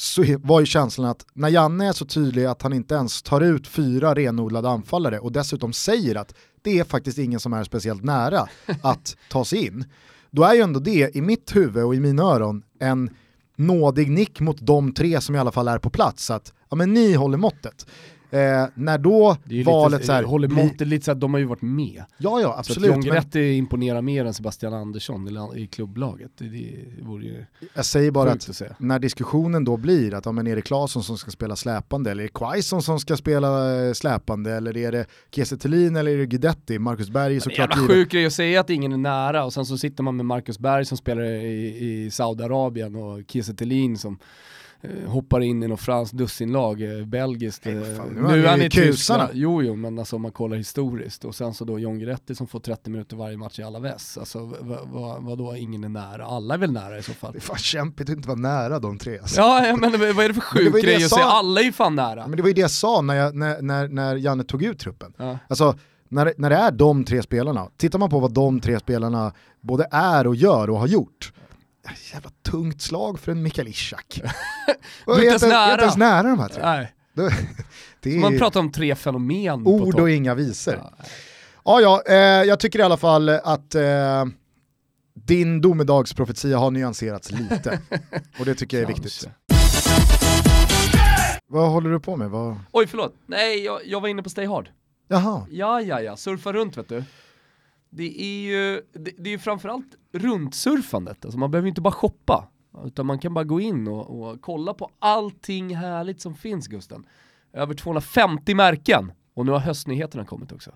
så var ju känslan att när Janne är så tydlig att han inte ens tar ut fyra renodlade anfallare och dessutom säger att det är faktiskt ingen som är speciellt nära att ta sig in, då är ju ändå det i mitt huvud och i mina öron en nådig nick mot de tre som i alla fall är på plats. Att ja, men ni håller måttet. Eh, när då valet lite, så här, håller måttet lite så att de har ju varit med. Ja, ja, absolut. Så att John Guidetti imponerar mer än Sebastian Andersson i, i klubblaget. Det, det vore ju Jag säger bara att att när diskussionen då blir att ja, men är det Claesson som ska spela släpande eller är det Quaison som ska spela eh, släpande eller är det Kiese eller är det Guidetti? Marcus Berg är såklart given. sjuk grej att säga att ingen är nära och sen så sitter man med Marcus Berg som spelar i, i Saudiarabien och Kiese som hoppar in i något franskt dussinlag, eh, belgiskt. Nej, eh, fan, nu nu är han i. Tyskland. Jo, jo, men alltså om man kollar historiskt. Och sen så då John Guidetti som får 30 minuter varje match i Alaves. Alltså vad va, vadå ingen är nära? Alla är väl nära i så fall. Det är fan kämpigt att inte vara nära de tre. Alltså. Ja, men vad är det för sjuk ju det grej jag att säga? sa. Alla är ju fan nära. Men det var ju det jag sa när, jag, när, när, när Janne tog ut truppen. Ja. Alltså, när, när det är de tre spelarna, tittar man på vad de tre spelarna både är och gör och har gjort, jävla tungt slag för en Mikael Ishak. Du är inte ens är nära. de här tre. Nej. Det Man är pratar om tre fenomen ord och inga visor. Ja, Ja, eh, jag tycker i alla fall att eh, din domedagsprofetia har nyanserats lite. och det tycker jag är viktigt. Vad håller du på med? Vad... Oj förlåt, nej jag, jag var inne på Stay Hard. Jaha, Ja, ja, ja, surfa runt vet du. Det är ju, det, det är framförallt runtsurfandet, alltså man behöver inte bara shoppa. Utan man kan bara gå in och, och kolla på allting härligt som finns Gusten. Över 250 märken. Och nu har höstnyheterna kommit också.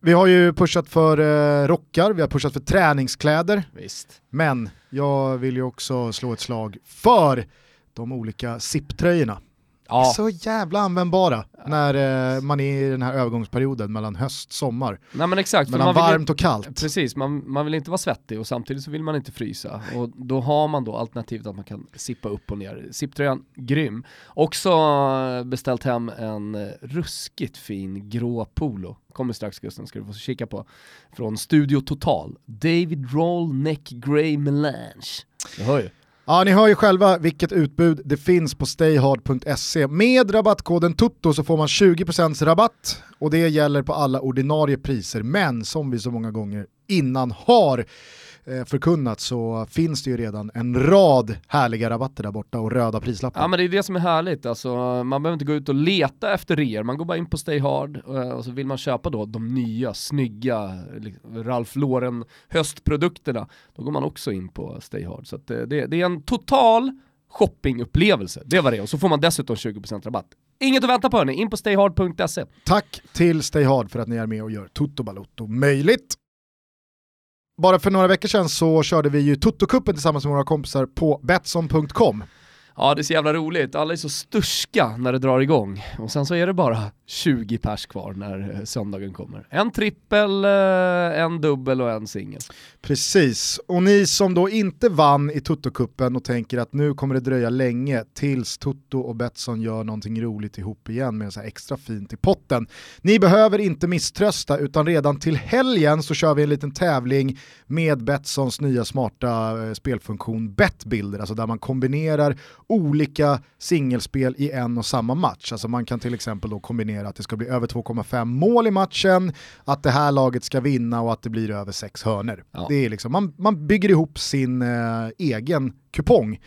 vi har ju pushat för eh, rockar, vi har pushat för träningskläder, Visst. men jag vill ju också slå ett slag för de olika SIP-tröjorna. Ja, Så jävla användbara när eh, man är i den här övergångsperioden mellan höst och sommar. nej men exakt. Mellan man vill ju- varmt och kallt. Precis, man, man vill inte vara svettig och samtidigt så vill man inte frysa. Och då har man då alternativet att man kan sippa upp och ner. Sipptröjan, grym. Också eh, beställt hem en eh, ruskigt fin grå polo. Kommer strax Gusten, ska du få kika på. Från Studio Total. David Roll Neck Grey Melange. Du hör ju. Ja, ni hör ju själva vilket utbud det finns på stayhard.se. Med rabattkoden TUTTO så får man 20% rabatt och det gäller på alla ordinarie priser. Men som vi så många gånger innan har förkunnat så finns det ju redan en rad härliga rabatter där borta och röda prislappar. Ja men det är det som är härligt, alltså, man behöver inte gå ut och leta efter reor, man går bara in på Stay Hard eh, och så vill man köpa då de nya, snygga Ralph Lauren höstprodukterna, då går man också in på Stay Hard. Så eh, det, det är en total shoppingupplevelse, det var det, och så får man dessutom 20% rabatt. Inget att vänta på hörni, in på stayhard.se. Tack till Stay Hard för att ni är med och gör Toto Balotto möjligt. Bara för några veckor sedan så körde vi ju Toto-cupen tillsammans med våra kompisar på Betsson.com. Ja det är så jävla roligt, alla är så sturska när det drar igång och sen så är det bara 20 pers kvar när eh, söndagen kommer. En trippel, eh, en dubbel och en singel. Precis, och ni som då inte vann i Toto-cupen och tänker att nu kommer det dröja länge tills Toto och Betsson gör någonting roligt ihop igen med så här extra fint i potten. Ni behöver inte misströsta utan redan till helgen så kör vi en liten tävling med Betssons nya smarta eh, spelfunktion Betbilder. alltså där man kombinerar olika singelspel i en och samma match. Alltså man kan till exempel då kombinera att det ska bli över 2,5 mål i matchen, att det här laget ska vinna och att det blir över sex hörnor. Ja. Det är liksom, man, man bygger ihop sin eh, egen kupong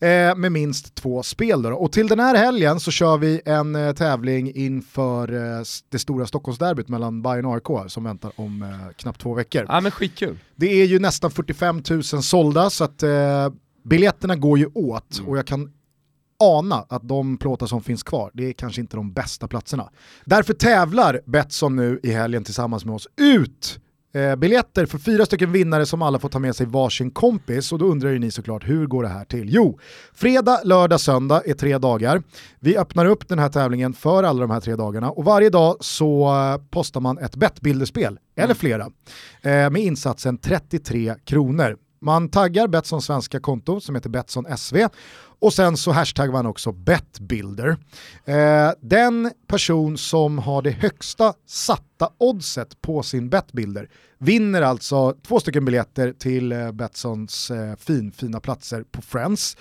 eh, med minst två spel. Då. Och till den här helgen så kör vi en eh, tävling inför eh, det stora Stockholmsderbyt mellan Bayern och AIK som väntar om eh, knappt två veckor. Ja men skitkul. Det är ju nästan 45 000 sålda så att eh, biljetterna går ju åt Mm. och jag kan ana att de plåtar som finns kvar, det är kanske inte de bästa platserna. Därför tävlar Betsson nu i helgen tillsammans med oss ut eh, biljetter för fyra stycken vinnare som alla får ta med sig varsin kompis och då undrar ju ni såklart hur går det här till? Jo, fredag, lördag, söndag är tre dagar. Vi öppnar upp den här tävlingen för alla de här tre dagarna och varje dag så eh, postar man ett bettbilderspel, eller flera, eh, med insatsen 33 kronor. Man taggar Betssons svenska konto som heter Betsson SV och sen så hashtaggar man också Betbuilder. Eh, den person som har det högsta satta oddset på sin Betbuilder vinner alltså två stycken biljetter till eh, Betssons eh, fin, fina platser på Friends.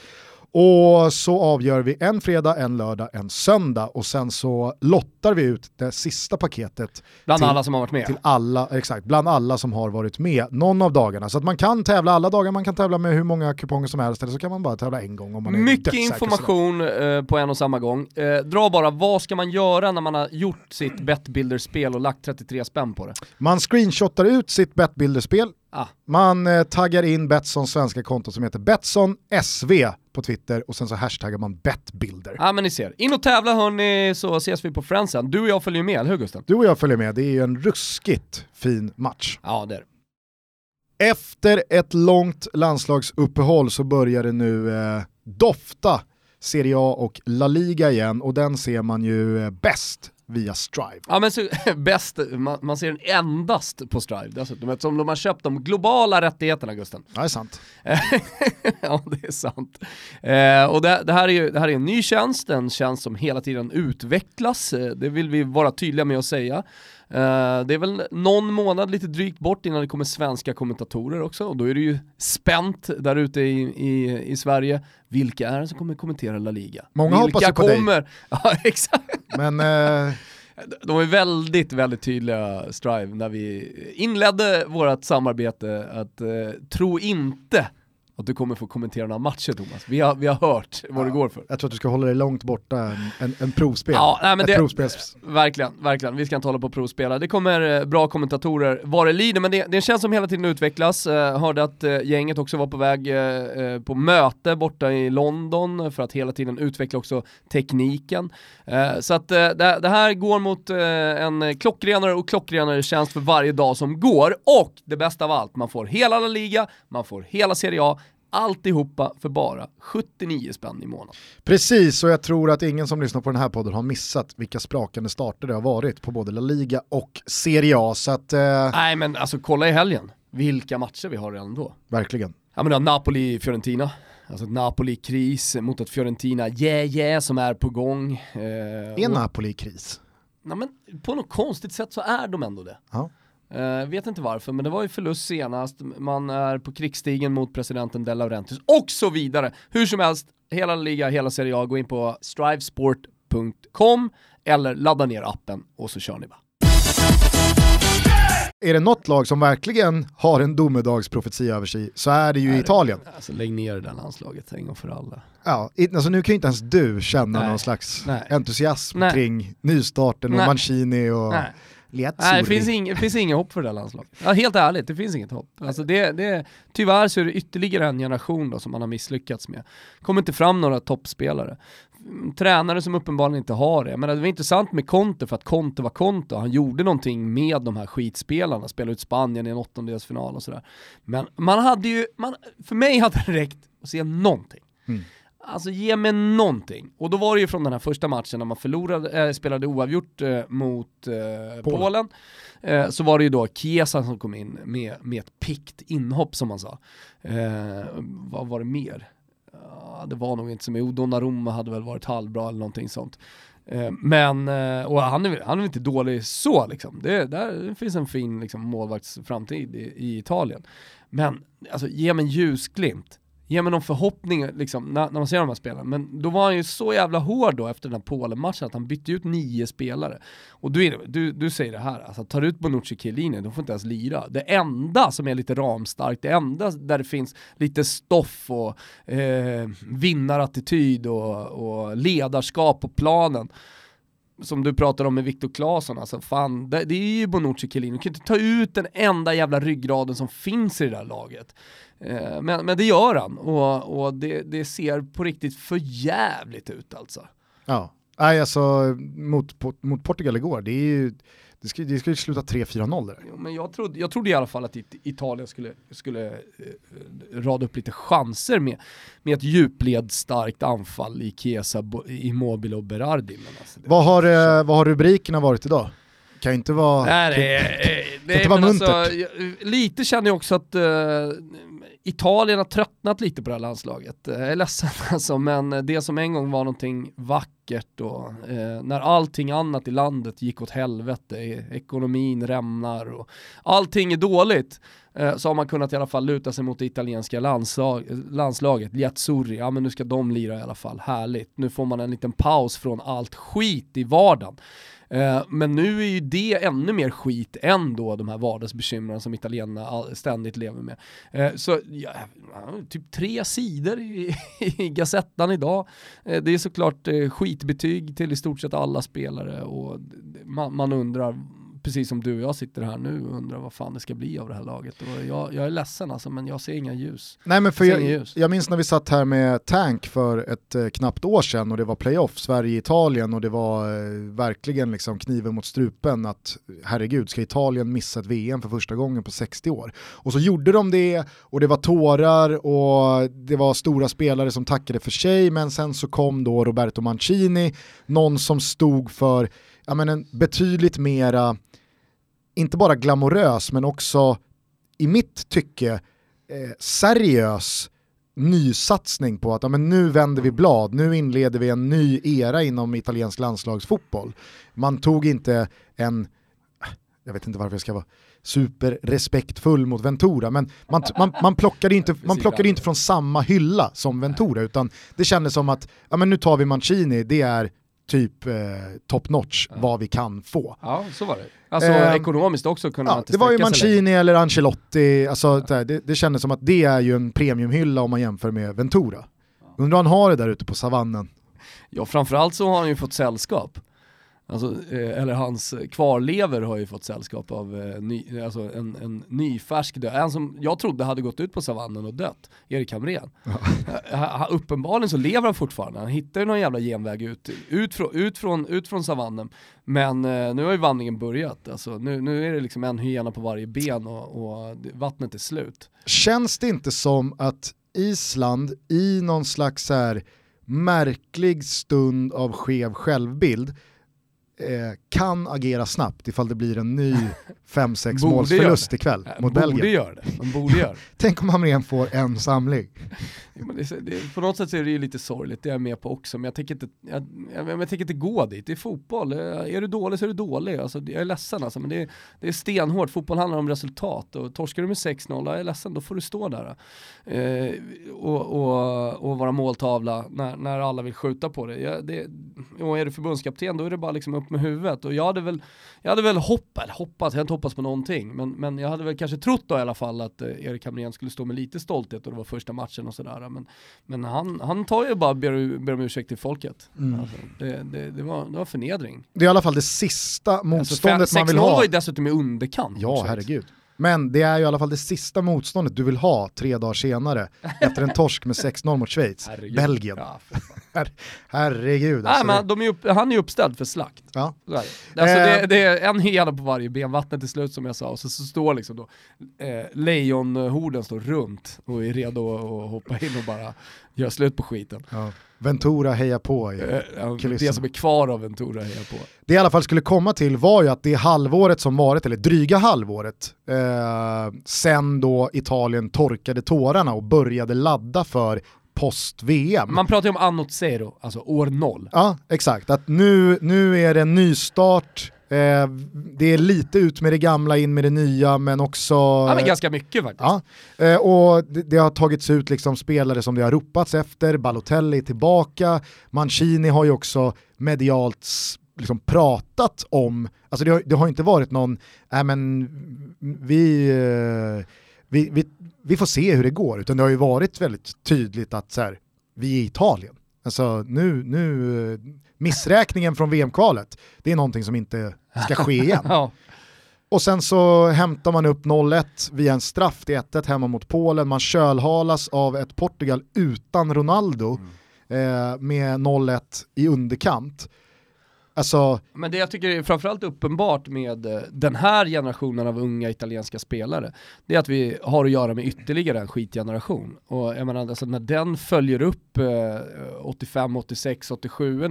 Och så avgör vi en fredag, en lördag, en söndag och sen så lottar vi ut det sista paketet. Bland till, alla som har varit med. Till alla, exakt, bland alla som har varit med någon av dagarna. Så att man kan tävla alla dagar, man kan tävla med hur många kuponger som helst eller så kan man bara tävla en gång om man är Mycket information eh, på en och samma gång. Eh, dra bara, vad ska man göra när man har gjort sitt Betbuilder-spel och lagt 33 spänn på det? Man screenshotar ut sitt Betbuilder-spel, Ah. man eh, taggar in Betssons svenska konto som heter Betsson SV på Twitter och sen så hashtaggar man Betbuilder. Ja men ni ser. In och tävla hörni så ses vi på Friendsen. Du och jag följer med, eller hur Gusten? Du och jag följer med, det är ju en ruskigt fin match. Ja det är det. Efter ett långt landslagsuppehåll så börjar det nu eh, dofta Serie A och La Liga igen och den ser man ju eh, bäst via Strive. Ja men så, bäst, man, man ser den endast på Strive dessutom eftersom de har köpt de globala rättigheterna Gusten. Det är sant. ja det är sant. Eh, och det, det, här är ju, det här är en ny tjänst, en tjänst som hela tiden utvecklas, eh, det vill vi vara tydliga med att säga. Uh, det är väl någon månad lite drygt bort innan det kommer svenska kommentatorer också och då är det ju spänt där ute i, i, i Sverige. Vilka är det som kommer kommentera La Liga? Många Vilka hoppas på kommer? dig. Ja exakt. Men uh... De är väldigt, väldigt tydliga Strive när vi inledde vårt samarbete att uh, tro inte att du kommer få kommentera några matcher Thomas. Vi har, vi har hört vad ja, det går för. Jag tror att du ska hålla dig långt borta en, en, en provspel. Ja, nej, men Ett det, provspels... Verkligen, verkligen. Vi ska inte hålla på och provspela. Det kommer bra kommentatorer vad det lider, men det, det känns som hela tiden utvecklas. Uh, hörde att uh, gänget också var på väg uh, på möte borta i London för att hela tiden utveckla också tekniken. så att det, det, här går mot en klockrenare och klockrenare tjänst för varje dag som går. Och det bästa av allt, man får hela La Liga, man får hela Serie A, Alltihopa för bara 79 spänn i månaden. Precis, och jag tror att ingen som lyssnar på den här podden har missat vilka sprakande starter det har varit på både La Liga och Serie A. Så att, eh... Nej men alltså kolla i helgen, vilka matcher vi har redan då. Verkligen. Ja men Napoli-Fiorentina. Alltså Napoli-kris mot ett Fiorentina, yeah yeah, som är på gång. Eh, är och... Napoli kris? Nej men på något konstigt sätt så är de ändå det. Ja. Uh, vet inte varför, men det var ju förlust senast, man är på krigsstigen mot presidenten De Laurentiis och så vidare. Hur som helst, hela liga, hela Serie A, gå in på strivesport.com eller ladda ner appen och så kör ni bara. Är det något lag som verkligen har en domedagsprofetia över sig så är det ju Nej, Italien. Alltså lägg ner det där landslaget en gång för alla. Ja, alltså nu kan ju inte ens du känna Nej. någon slags Nej. entusiasm kring nystarten och. Mancini och Nej. Liazzurri. Nej, det finns, ing, det finns inget hopp för det där landslaget. Ja, helt ärligt, det finns inget hopp. Alltså det, det, tyvärr så är det ytterligare en generation då som man har misslyckats med. kommer inte fram några toppspelare. Tränare som uppenbarligen inte har det. Men det var intressant med Conte för att Conte var Conte. Han gjorde någonting med de här skitspelarna, spelade ut Spanien i en åttondelsfinal och sådär. Men man hade ju, man, för mig hade det räckt att se någonting. Mm. Alltså ge mig någonting. Och då var det ju från den här första matchen när man förlorade, äh, spelade oavgjort äh, mot äh, Polen. Polen. så var det ju då Chiesa som kom in med, med ett pikt inhopp som man sa. vad var det mer? Ja, det var nog inte så mycket. Donnarumma hade väl varit halvbra eller någonting sånt. Men, och han är, han är inte dålig så liksom. Det, där finns en fin liksom, målvaktsframtid i, i Italien. Men alltså, ge mig en ljusglimt ge mig någon förhoppning liksom, när, när, man ser de här spelarna. Men då var han ju så jävla hård då efter den här Polen-matchen att han bytte ut nio spelare. Och du, du, du säger det här, alltså tar du ut Bonucci Chiellini, de får inte ens lira. Det enda som är lite ramstarkt, det enda där det finns lite stoff och eh, vinnarattityd och, och ledarskap på planen, som du pratar om med Viktor Claesson, alltså fan, det, det är ju Bonucci och Chiellini. Du kan inte ta ut den enda jävla ryggraden som finns i det där laget. Eh, men, men det gör han och, och det, det, ser på riktigt för jävligt ut alltså. Ja, Nej, alltså mot, mot Portugal igår, det är ju det ska, det ska ju sluta 3-4-0 där. Jo, men jag trodde, jag trodde i alla fall att Italien skulle, skulle eh, rada upp lite chanser med, med ett djupledsstarkt anfall i Chiesa, Immobile och Berardi. Men alltså, vad, har, eh, vad har rubrikerna varit idag? kan ju inte vara, Nej, det, kan, kan inte vara muntert. Alltså, lite känner jag också att uh, Italien har tröttnat lite på det här landslaget. Eh, jag är ledsen alltså, men det som en gång var någonting vackert och eh, när allting annat i landet gick åt helvete, ekonomin rämnar och allting är dåligt, eh, så har man kunnat i alla fall luta sig mot det italienska landslag, landslaget, Liazzurri, ja men nu ska de lira i alla fall, härligt. Nu får man en liten paus från allt skit i vardagen. Eh, men nu är ju det ännu mer skit än då de här vardagsbekymren som italienarna ständigt lever med. Eh, så ja, typ tre sidor i, i Gazettan idag. Eh, det är såklart skitbetyg till i stort sett alla spelare och man, man undrar precis som du och jag sitter här nu och undrar vad fan det ska bli av det här laget. Och jag, jag är ledsen alltså, men jag ser inga ljus. Nej, men för jag, jag, jag, minns när vi satt här med Tank för ett eh, knappt år sedan och det var playoff, Sverige-Italien och det var eh, verkligen liksom kniven mot strupen att herregud, ska Italien missa ett VM för första gången på 60 år? Och så gjorde de det och det var tårar och det var stora spelare som tackade för sig, men sen så kom då Roberto Mancini, någon som stod för ja, men en betydligt mera inte bara glamorös men också i mitt tycke eh, seriös nysatsning på att ja, men nu vänder vi blad, nu inleder vi en ny era inom italiensk landslagsfotboll. Man tog inte en, jag vet inte varför jag ska vara superrespektfull mot Ventura, men man, man, man, plockade inte, man plockade inte från samma hylla som Ventura, utan det kändes som att ja, men nu tar vi Mancini, det är typ eh, top notch ja. vad vi kan få. Ja, så var det. Alltså eh, ekonomiskt också kunde ja, Det var ju Mancini eller Ancelotti, alltså, ja. det, det kändes som att det är ju en premiumhylla om man jämför med Ventura. Undrar han har det där ute på savannen. Ja, framförallt så har han ju fått sällskap. Alltså, eh, eller hans kvarlever har ju fått sällskap av eh, ny, alltså en, en nyfärsk död. En som jag trodde hade gått ut på savannen och dött, Erik Hamrén. Ja. uppenbarligen så lever han fortfarande, han hittar ju någon jävla genväg ut, ut, från, ut, från, ut från savannen. Men eh, nu har ju vandringen börjat, alltså, nu, nu är det liksom en hyena på varje ben och, och vattnet är slut. Känns det inte som att Island i någon slags här märklig stund av skev självbild eh, kan agera snabbt ifall det blir en ny 5-6 målsförlust ikväll mot borde Belgien. Gör det. De borde göra det. Tänk om Hamrén får en samling. Ja, det, det, på något sätt så är det ju lite sorgligt, det är jag med på också, men jag tänker inte, jag, jag, jag tänker inte gå dit. Det är fotboll, eh, är du dålig så är du dålig. Alltså, jag är ledsen alltså, men det är, det är stenhårt. Fotboll handlar om resultat och torskar du med 6-0, jag är ledsen, då får du stå där eh, och, och, och, vara måltavla när, när alla vill skjuta på dig. Ja, det, och är du förbundskapten då är det bara liksom upp med huvudet. Och jag hade väl, jag hade väl hoppat, hoppats, jag hade inte hoppats på någonting, men, men jag hade väl kanske trott då i alla fall att eh, Erik Hamrén skulle stå med lite stolthet och det var första matchen och sådär. Men, men han, han tar ju bara ber, ber om ursäkt till folket. Mm. Alltså, det, det, det, var, det var förnedring. Det är i alla fall det sista alltså, motståndet alltså, man vill ha. 6-0 var ju dessutom i underkant. Ja, herregud. Men det är ju i alla fall det sista motståndet du vill ha tre dagar senare efter en torsk med 6-0 mot Schweiz. Herregud. Belgien. Ja, Her herregud. Alltså Nej, men de är upp, han är uppställd för slakt. Ja. Alltså, det, eh. det, är en hela på varje ben, vattnet till slut som jag sa, och så, så står liksom då eh, lejonhorden står runt och är redo att hoppa in och bara göra slut på skiten. Ja. Ventura hejar på i eh, Det som är kvar av Ventura hejar på. Det i alla fall skulle komma till var ju att det halvåret som varit, eller dryga halvåret, eh, sen då Italien torkade tårarna och började ladda för post-VM. Man pratar ju om annot zero, alltså år noll. Ja, exakt. Att nu, nu är det en nystart, Eh, det är lite ut med det gamla, in med det nya, men också... Ja, men ganska mycket faktiskt. Ja, eh, och det, det, har tagits ut liksom spelare som det har ropats efter, Balotelli är tillbaka, Mancini har ju också medialt liksom pratat om, alltså det har, det har inte varit någon, äh, men vi, eh, vi, vi, vi, får se hur det går, utan det har ju varit väldigt tydligt att så här, vi är Italien. Alltså nu, nu, missräkningen från VM-kvalet, det är någonting som inte ska ske igen. ja. Och sen så hämtar man upp 0-1 via en straff till 1-1 hemma mot Polen, man kölhalas av ett Portugal utan Ronaldo mm. eh, med 0-1 i underkant. Alltså... Men det jag tycker är framförallt uppenbart med eh, den här generationen av unga italienska spelare, det är att vi har att göra med ytterligare en skitgeneration. Och jag menar, alltså när den följer upp eh, 85, 86, 87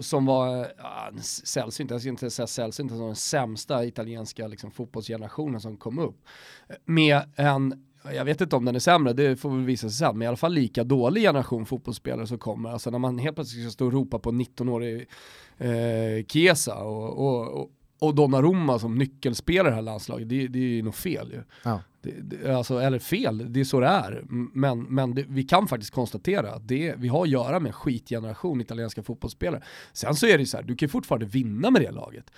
som var eh, sällsynt, jag ska inte säga sällsynt, alltså den sämsta italienska liksom, fotbollsgenerationen som kom upp, med en jag vet inte om den är sämre, det får väl visa sig sen, men i alla fall lika dålig generation fotbollsspelare som kommer. Alltså när man helt plötsligt ska stå och ropa på 19-årig eh, Chiesa och, och, och Donnarumma som nyckelspelare i det här landslaget, det, det är ju nog fel ju. Ja. Det, det, alltså, eller fel, det är så det är. Men, men det, vi kan faktiskt konstatera att det, vi har att göra med en skitgeneration italienska fotbollsspelare. Sen så är det så här, du kan fortfarande vinna med det laget.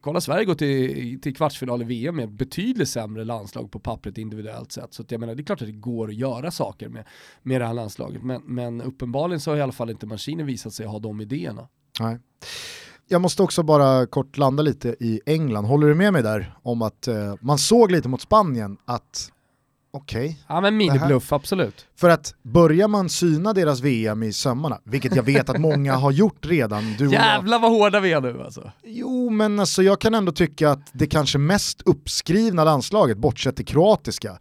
Kolla Sverige går till, till kvartsfinal i VM med betydligt sämre landslag på pappret individuellt sett. Så jag menar, det är klart att det går att göra saker med, med det här landslaget. Men, men uppenbarligen så har i alla fall inte Mancini visat sig ha de idéerna. Nej. Jag måste också bara kort landa lite i England. Håller du med mig där om att eh, man såg lite mot Spanien att okej. Okay, ja men minibluff, absolut. För att börjar man syna deras VM i sömmarna, vilket jag vet att många har gjort redan. Du Jävlar vad hårda vi är nu alltså. Jo men alltså jag kan ändå tycka att det kanske mest uppskrivna landslaget, bortsett det kroatiska,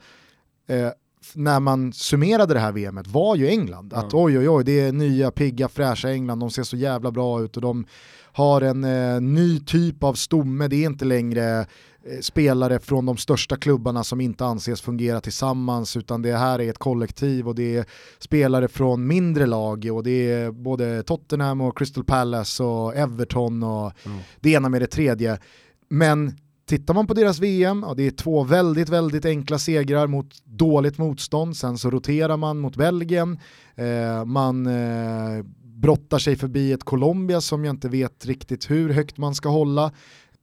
eh, när man summerade det här VMet var ju England. Att oj oj oj, det är nya pigga fräscha England, de ser så jävla bra ut och de har en eh, ny typ av stomme, det är inte längre eh, spelare från de största klubbarna som inte anses fungera tillsammans utan det här är ett kollektiv och det är spelare från mindre lag och det är både Tottenham och Crystal Palace och Everton och mm. det ena med det tredje. Men tittar man på deras VM, och det är två väldigt, väldigt enkla segrar mot dåligt motstånd, sen så roterar man mot Belgien, eh, man eh, brottar sig förbi ett Colombia som jag inte vet riktigt hur högt man ska hålla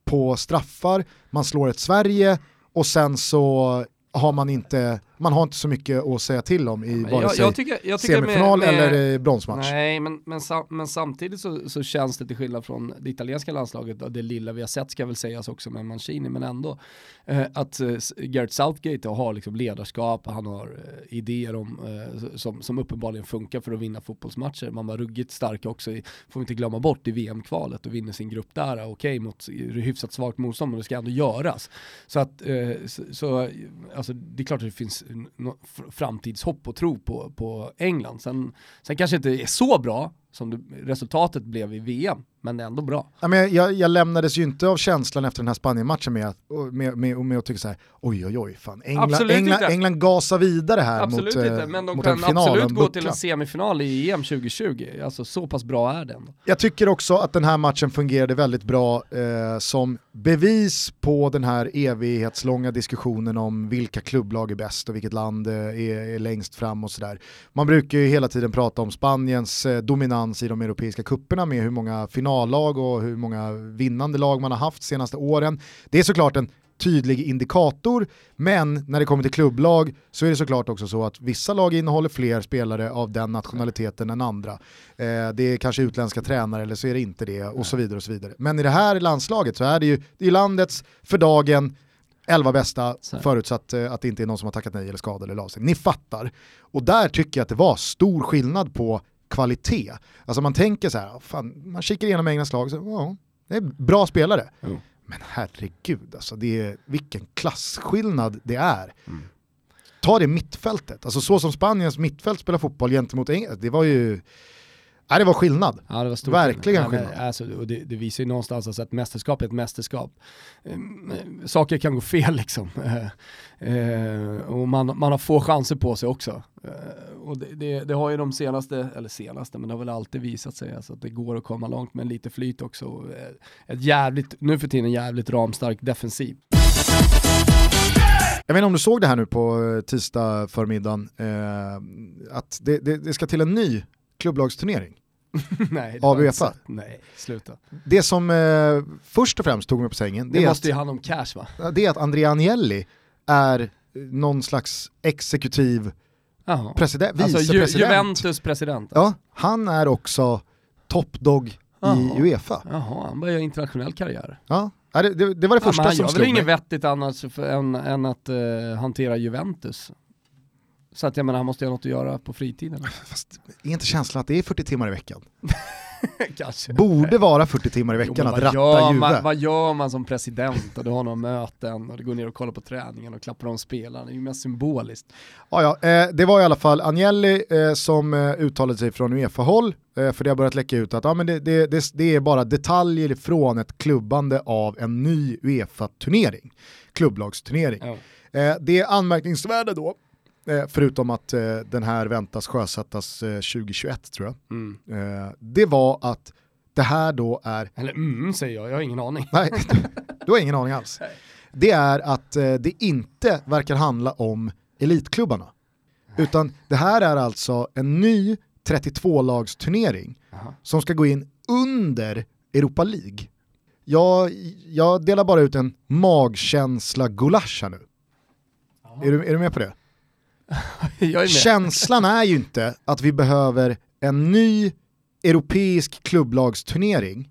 på straffar, man slår ett Sverige och sen så har man inte, man har inte så mycket att säga till om i vare sig jag, jag tycker, jag tycker semifinal med, med, eller bronsmatch. Nej, men, men, men samtidigt så, så, känns det till skillnad från det italienska landslaget, det lilla vi har sett ska väl sägas också med Mancini, men ändå, eh, att eh, Gareth Southgate har liksom ledarskap, han har eh, idéer om, eh, som, som uppenbarligen funkar för att vinna fotbollsmatcher. Man var ruggigt stark också, i, får vi inte glömma bort, i VM-kvalet och vinner sin grupp där, okej okay, mot hyfsat svagt motstånd, men det ska ändå göras. Så att, eh, så, så alltså, det är klart att det finns framtidshopp och tro på, på England. Sen, sen kanske inte är så bra som det, resultatet blev i VM, men ändå bra. Ja, men jag, jag lämnades ju inte av känslan efter den här Spanien-matchen med, med, med, med att tycka så här, oj oj oj, fan. England, England, England gasar vidare här absolut mot, inte, men de mot kan absolut gå till en semifinal i EM 2020. Alltså så pass bra är den. Jag tycker också att den här matchen fungerade väldigt bra eh, som bevis på den här evighetslånga diskussionen om vilka klubblag är bäst och vilket land eh, är, är längst fram och sådär. Man brukar ju hela tiden prata om Spaniens eh, dominans i de europeiska kupperna med hur många finallag och hur många vinnande lag man har haft senaste åren. Det är såklart en tydlig indikator, men när det kommer till klubblag så är det såklart också så att vissa lag innehåller fler spelare av den nationaliteten än andra. Eh, det är kanske utländska tränare eller så är det inte det och så vidare och så vidare. Men i det här landslaget så är det ju det är landets för dagen elva bästa förutsatt eh, att det inte är någon som har tackat nej eller skadad eller la sig. Ni fattar. Och där tycker jag att det var stor skillnad på kvalitet. Alltså man tänker så här, fan, man kikar igenom Englands lag, så, ja, det är bra spelare. Mm. Men herregud, alltså det är, vilken klassskillnad det är. Mm. Ta det mittfältet, alltså så som Spaniens mittfält spelar fotboll gentemot England, det var ju Nej, det var skillnad. Ja, det var Verkligen skillnad. skillnad. Alltså, och det, det, visar ju någonstans alltså att mästerskap är ett mästerskap. Ehm, saker kan gå fel liksom. Ehm, och man, man har få chanser på sig också. Ehm, och det, det, det, har ju de senaste, eller senaste, men det har väl alltid visat sig alltså att det går att komma långt med lite flyt också. Ett jävligt, nu för tiden jävligt ramstark defensiv. Jag vet inte om du såg det här nu på eh, tisdag förmiddagen, eh, att det, det, det, ska till en ny klubblagsturnering. Nej, av Uefa. Nej, sluta. Det som eh, först och främst tog mig på sängen, det, det måste att, ju handla om cash va? Det är att Andrea Agnelli är någon slags exekutiv president, alltså, vicepresident. Ju, Juventus president. Ja, han är också toppdog i Uefa. Jaha, han börjar internationell karriär. Ja, det, det, det var det första ja, som slog mig. Han gör väl inget vettigt annars än, än att uh, hantera Juventus. Så att jag menar, han måste ha något att göra på fritiden. Fast är inte känslan att det är 40 timmar i veckan? Kanske. Borde vara 40 timmar i veckan jo, att ratta Juve. Man, vad gör man som president och du har några möten och du går ner och kollar på träningen och klappar om spelarna, det är ju mest symboliskt. Ja, ja, eh, det var i alla fall Agnelli eh, som eh, uttalade sig från Uefa-håll, för det har börjat läcka ut att ah, men det, det, det, det är bara detaljer från ett klubbande av en ny Uefa-turnering, klubblagsturnering. Ja. Det anmärkningsvärda då förutom att eh, den här väntas sjösättas eh, 2021 tror jag. Mm. Eh, det var att det här då är, Eller mm säger jag, jag har ingen aning. nej, du har ingen aning alls. Det är att eh, det inte verkar handla om elitklubbarna. Utan det här är alltså en ny 32-lagsturnering Jaha. som ska gå in under Europa League. Jag, jag delar bara ut en magkänsla-gulasch här nu. Är du, är du med på det? är. Känslan är ju inte att vi behöver en ny europeisk klubblagsturnering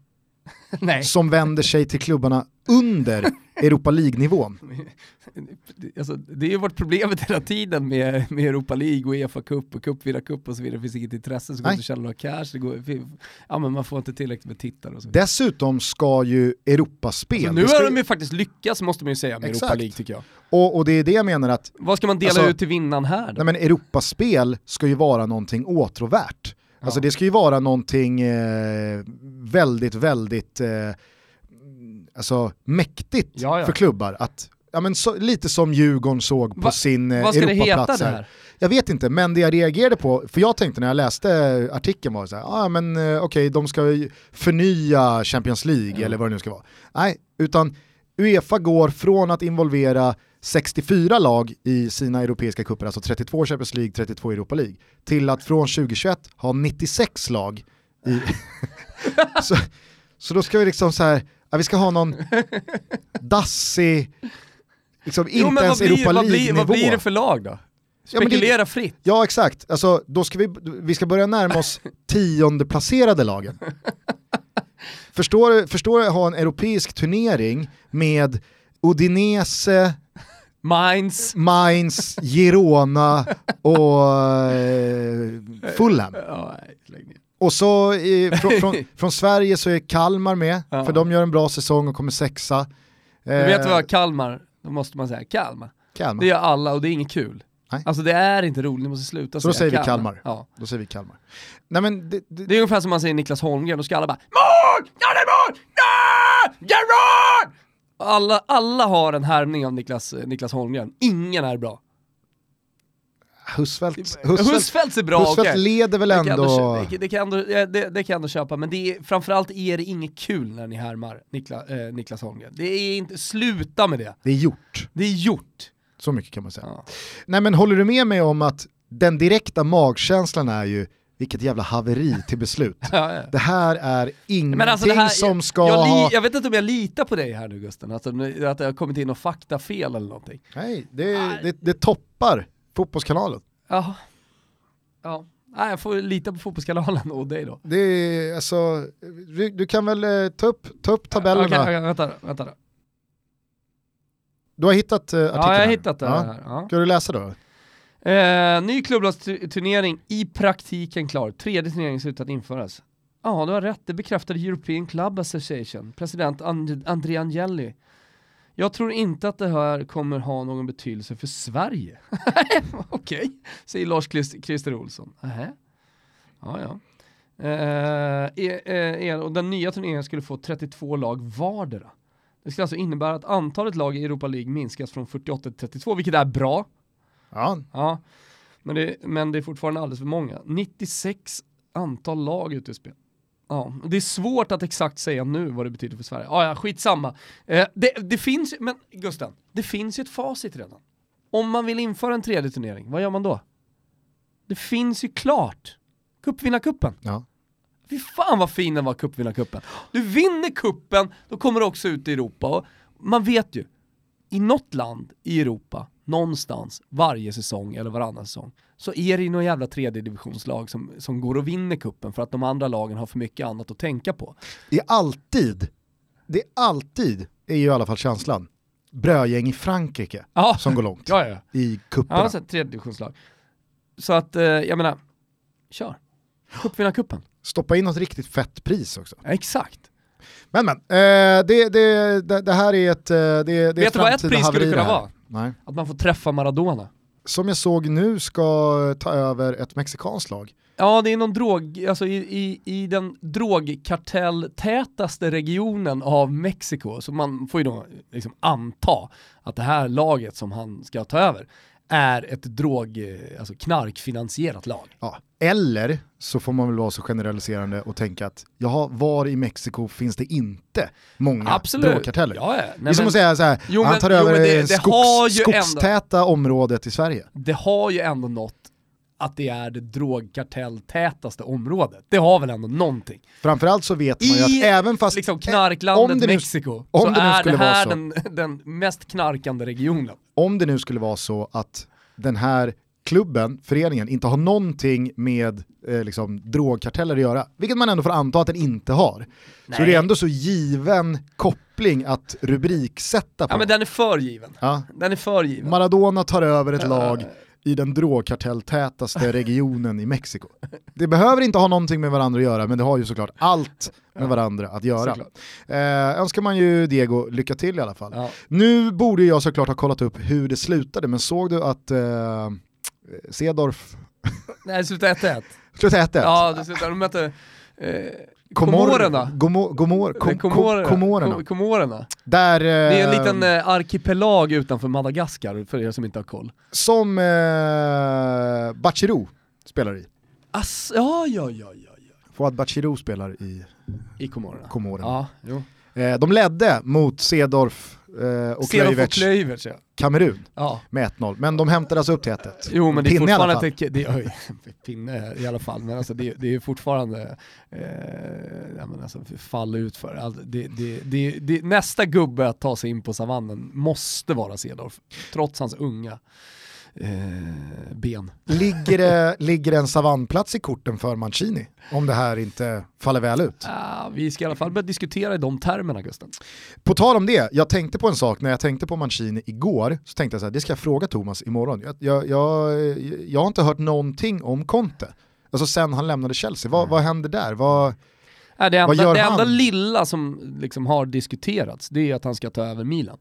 som vänder sig till klubbarna under Europa League-nivån. Alltså, det är ju vårt problemet hela tiden med, med Europa League och Uefa Cup och Cupvilla Cup och så vidare. Det finns inget intresse, så går att tjäna några cash, det går, ja, men man får inte tillräckligt med tittare och så vidare. Dessutom ska ju Europaspel, Så nu det ska, har de ju faktiskt lyckats måste man ju säga med Europa Exakt. League tycker jag. och, och det är det jag menar att Vad ska man dela Alltså- ut till vinnaren här då? nej men Europaspel ska ju vara någonting åtråvärt. Alltså Ja. det ska ju vara någonting eh, väldigt, väldigt eh, alltså, mäktigt Ja, ja. för klubbar. Att, ja, men så, lite som Djurgården såg på Va- sin eh, Vad ska det heta Europaplats här. Jag vet inte, men det jag reagerade på, för jag tänkte när jag läste artikeln var så här, ah, men eh, okej, de ska förnya Champions League Ja. eller vad det nu ska vara. Nej, utan Uefa går från att involvera 64 lag i sina europeiska cuper, alltså 32 Champions League, 32 Europa League, till att från 2021 ha 96 lag i... så, så då ska vi liksom så här, ja, vi ska ha någon dassig, liksom Jo, inte ens blir, Europa League-nivå. vad blir det för lag då? Ja, men det- Spekulera fritt. Ja exakt, alltså, då ska vi, vi ska börja närma oss tionde placerade lagen. Förstår du förstår du att ha en europeisk turnering med Udinese, Mainz. Mainz, Girona och eh, Fulham. Och så i, från, från, från Sverige så är Kalmar med, Ja. för de gör en bra säsong och kommer sexa. Du vet Eh, vad, Kalmar, då måste man säga Kalmar. Kalmar. Det gör alla och det är inget kul. Nej. Alltså det är inte roligt, ni måste sluta Så då säga säger vi Kalmar. Ja. Då säger vi Kalmar. Nej men det, det, Det är ungefär som man säger Niklas Holmgren, då ska alla bara MÅL! Ja det är mål! Ja! Gerard! Alla, alla har en härmning av Niklas, eh, Niklas Holmgren, ingen är bra. Husfeldt, Husfeldt, Husfeldt, är bra, Husfeldt okej. leder väl Det kan, ändå... det, det, kan ändå, ja, det, det kan jag ändå köpa, men det är, framförallt är det inget kul när ni härmar Nikla, eh, Niklas Holmgren. Det är inte, sluta med det. Det är gjort. Det är gjort. Så mycket kan man säga. Ja. Nej men håller du med mig om att den direkta magkänslan är ju vilket jävla haveri till beslut. Ja, ja. Det här är ingenting Men alltså det här, som ska jag, ha... jag, jag vet inte om jag litar på dig här nu Gusten, alltså, nu- att det har kommit in något faktafel eller någonting. Nej, det, det, det toppar fotbollskanalen. Ja. Ja. Nej, jag får lita på Fotbollskanalen och dig då. Det är, alltså, du, du kan väl eh, ta upp, ta upp tabellerna. Okej, okej, vänta, vänta då. Du har hittat uh, artikeln Ja, jag har här. hittat det Ja. här. Ja. Ska du läsa då? Eh, ny klubblagsturnering i praktiken klar. Tredje turneringen ser ut att införas. Ja, du har rätt. Det bekräftade European Club Association, president And- André Agnelli. Jag tror inte att det här kommer ha någon betydelse för Sverige. Okej, säger Lars Christ- Olsson. Nähä. Ja, ja. Eh, e- eh, eh, och den nya turneringen skulle få 32 lag vardera. Det skulle alltså innebära att antalet lag i Europa League minskas från 48 till 32, vilket är bra. Ja, Ja, men det, men det är fortfarande alldeles för många. 96 antal lag ute i spel. Ja, det är svårt att exakt säga nu vad det betyder för Sverige. Ja, ja, skitsamma. Eh, det, det finns men Gusten, det finns ju ett facit redan. Om man vill införa en tredje turnering, vad gör man då? Det finns ju klart. Cupvinnarcupen. ja. Fy fan vad fin den var, cupvinnarcupen. Du vinner kuppen, då kommer du också ut i Europa. Och man vet ju, i något land i Europa, någonstans, varje säsong eller varannan säsong, så är det ju någon jävla tredje divisionslag som, som går och vinner kuppen för att de andra lagen har för mycket annat att tänka på. Det är alltid, det är alltid, är ju i alla fall känslan, brödgäng i Frankrike Ja, som går långt ja, ja. i cuperna. Ja, så tredje divisionslag. Så att, eh, jag menar, kör. Cupvinnarcupen. Stoppa in något riktigt fett pris också. Ja, exakt. Men men, eh, det, det, det, det här är ett, eh, det, det Vet du vad ett pris skulle kunna vara? Nej. Att man får träffa Maradona. Som jag såg nu ska ta över ett mexikanskt lag. Ja, det är någon drog, alltså i, i, i den drogkartelltätaste regionen av Mexiko, så man får ju då liksom anta att det här laget som han ska ta över är ett drog, eh, alltså knarkfinansierat lag. Ja. Eller så får man väl vara så generaliserande och tänka att jaha, var i Mexiko finns det inte många Absolut. drogkarteller? Ja, ja. det är Nej, som men att säga så här, Jo, han men- tar jo, över men det- det, skogs, ju ändå- skogstäta området i Sverige. det har ju ändå något att det är det drogkartelltätaste området. Det har väl ändå någonting. Framförallt så vet man ju I att även fast... liksom om knarklandet det nu- Mexiko om så det nu är det skulle vara här så. den, den mest knarkande regionen. om det nu skulle vara så att den här klubben, föreningen, inte har någonting med eh, liksom, drogkarteller att göra, vilket man ändå får anta att den inte har, så är det Nej. ändå så given koppling att rubriksätta på. Ja men den är för given. Ja. Den är för given. Maradona tar över ett Ja. lag i den drogkartelltätaste regionen i Mexiko. Det behöver inte ha någonting med varandra att göra, men det har ju såklart allt med varandra att göra. Eh, önskar man ju Diego lycka till i alla fall. Ja. Nu borde jag såklart ha kollat upp hur det slutade, men såg du att eh, Cedorf Nej, det slutar 1-1. slutade 1-1? Ja, det slutar, de mötte eh, Komorerna. Kom- Komorerna. Komorerna. Där, Det är en eh, liten eh, arkipelag utanför Madagaskar, för er som inte har koll. Som eh, Bachirou spelar i. Ass, ja, ja, ja, ja. Fouad Bachirou spelar i I Komorerna. Komorerna. Ja, jo. Eh, de ledde mot Cedorf eh, och Klöivert ja. Kamerun ja. med 1-0, men de hämtade alltså upp till 1-1. Jo men det är fortfarande ett, det, oj, pinne i alla fall, men alltså det, det är fortfarande eh, ja, alltså, fall ut för. Alltså, det, det, det, det, nästa gubbe att ta sig in på savannen måste vara Cedorf, trots hans unga eh, ben. Ligger det, ligger det en savannplats i korten för Mancini? Om det här inte faller väl ut. Ah, vi ska i alla fall börja diskutera i de termerna Gusten. På tal om det, jag tänkte på en sak när jag tänkte på Mancini igår, så tänkte jag så här, det ska jag fråga Thomas imorgon. Jag, jag, jag, jag har inte hört någonting om Conte. Alltså sen han lämnade Chelsea, vad, vad händer där? Vad, Ah, det Vad enda, gör det han? enda lilla som liksom har diskuterats, det är att han ska ta över Milan.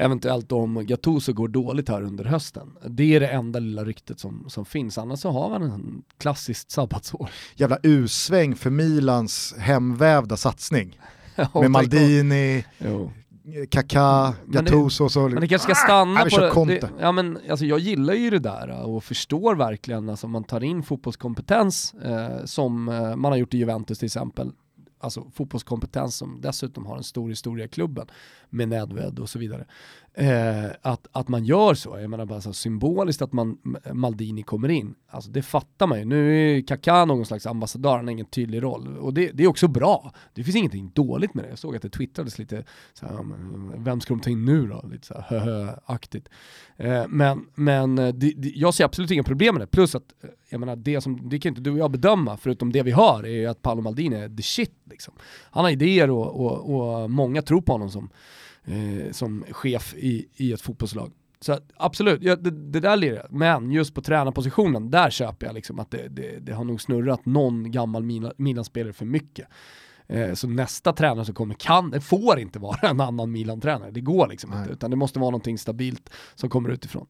Eventuellt om Gattuso går dåligt här under hösten. Det är det enda lilla ryktet som, som finns, annars så har man en klassiskt sabbatsår. jävla U-sväng för Milans hemvävda satsning. Och Med Maldini, Jo. Kaká, Gattuso och så. Men det kanske ska stanna vi på det. Det. Ja men alltså jag gillar ju det där och förstår verkligen, alltså om man tar in fotbollskompetens eh, som eh, man har gjort i Juventus till exempel, alltså fotbollskompetens som dessutom har en stor historia i klubben med Nedved och så vidare. Eh, att, att man gör så, jag menar bara så symboliskt att man, Maldini kommer in, alltså det fattar man ju. Nu är Kaká någon slags ambassadör, han har ingen tydlig roll och det, det är också bra. Det finns ingenting dåligt med det. Jag såg att det twittrades lite, så här, vem ska de ta in nu då? Lite så här, aktigt Eh, men men eh, det, det, jag ser absolut inga problem med det, plus att eh, jag menar, det, som, det kan inte du och jag bedöma, förutom det vi hör, är ju att Paolo Maldini är the shit. Liksom. Han har idéer och, och, och många tror på honom som, eh, som chef i, i ett fotbollslag. Så absolut, ja, det, det där lirar jag. Men just på tränarpositionen, där köper jag liksom att det, det, det har nog snurrat någon gammal Milan- Milan-spelare för mycket. Eh, Så nästa tränare som kommer kan, det får inte vara en annan Milan-tränare. Det går liksom Nej. inte, utan det måste vara någonting stabilt som kommer utifrån.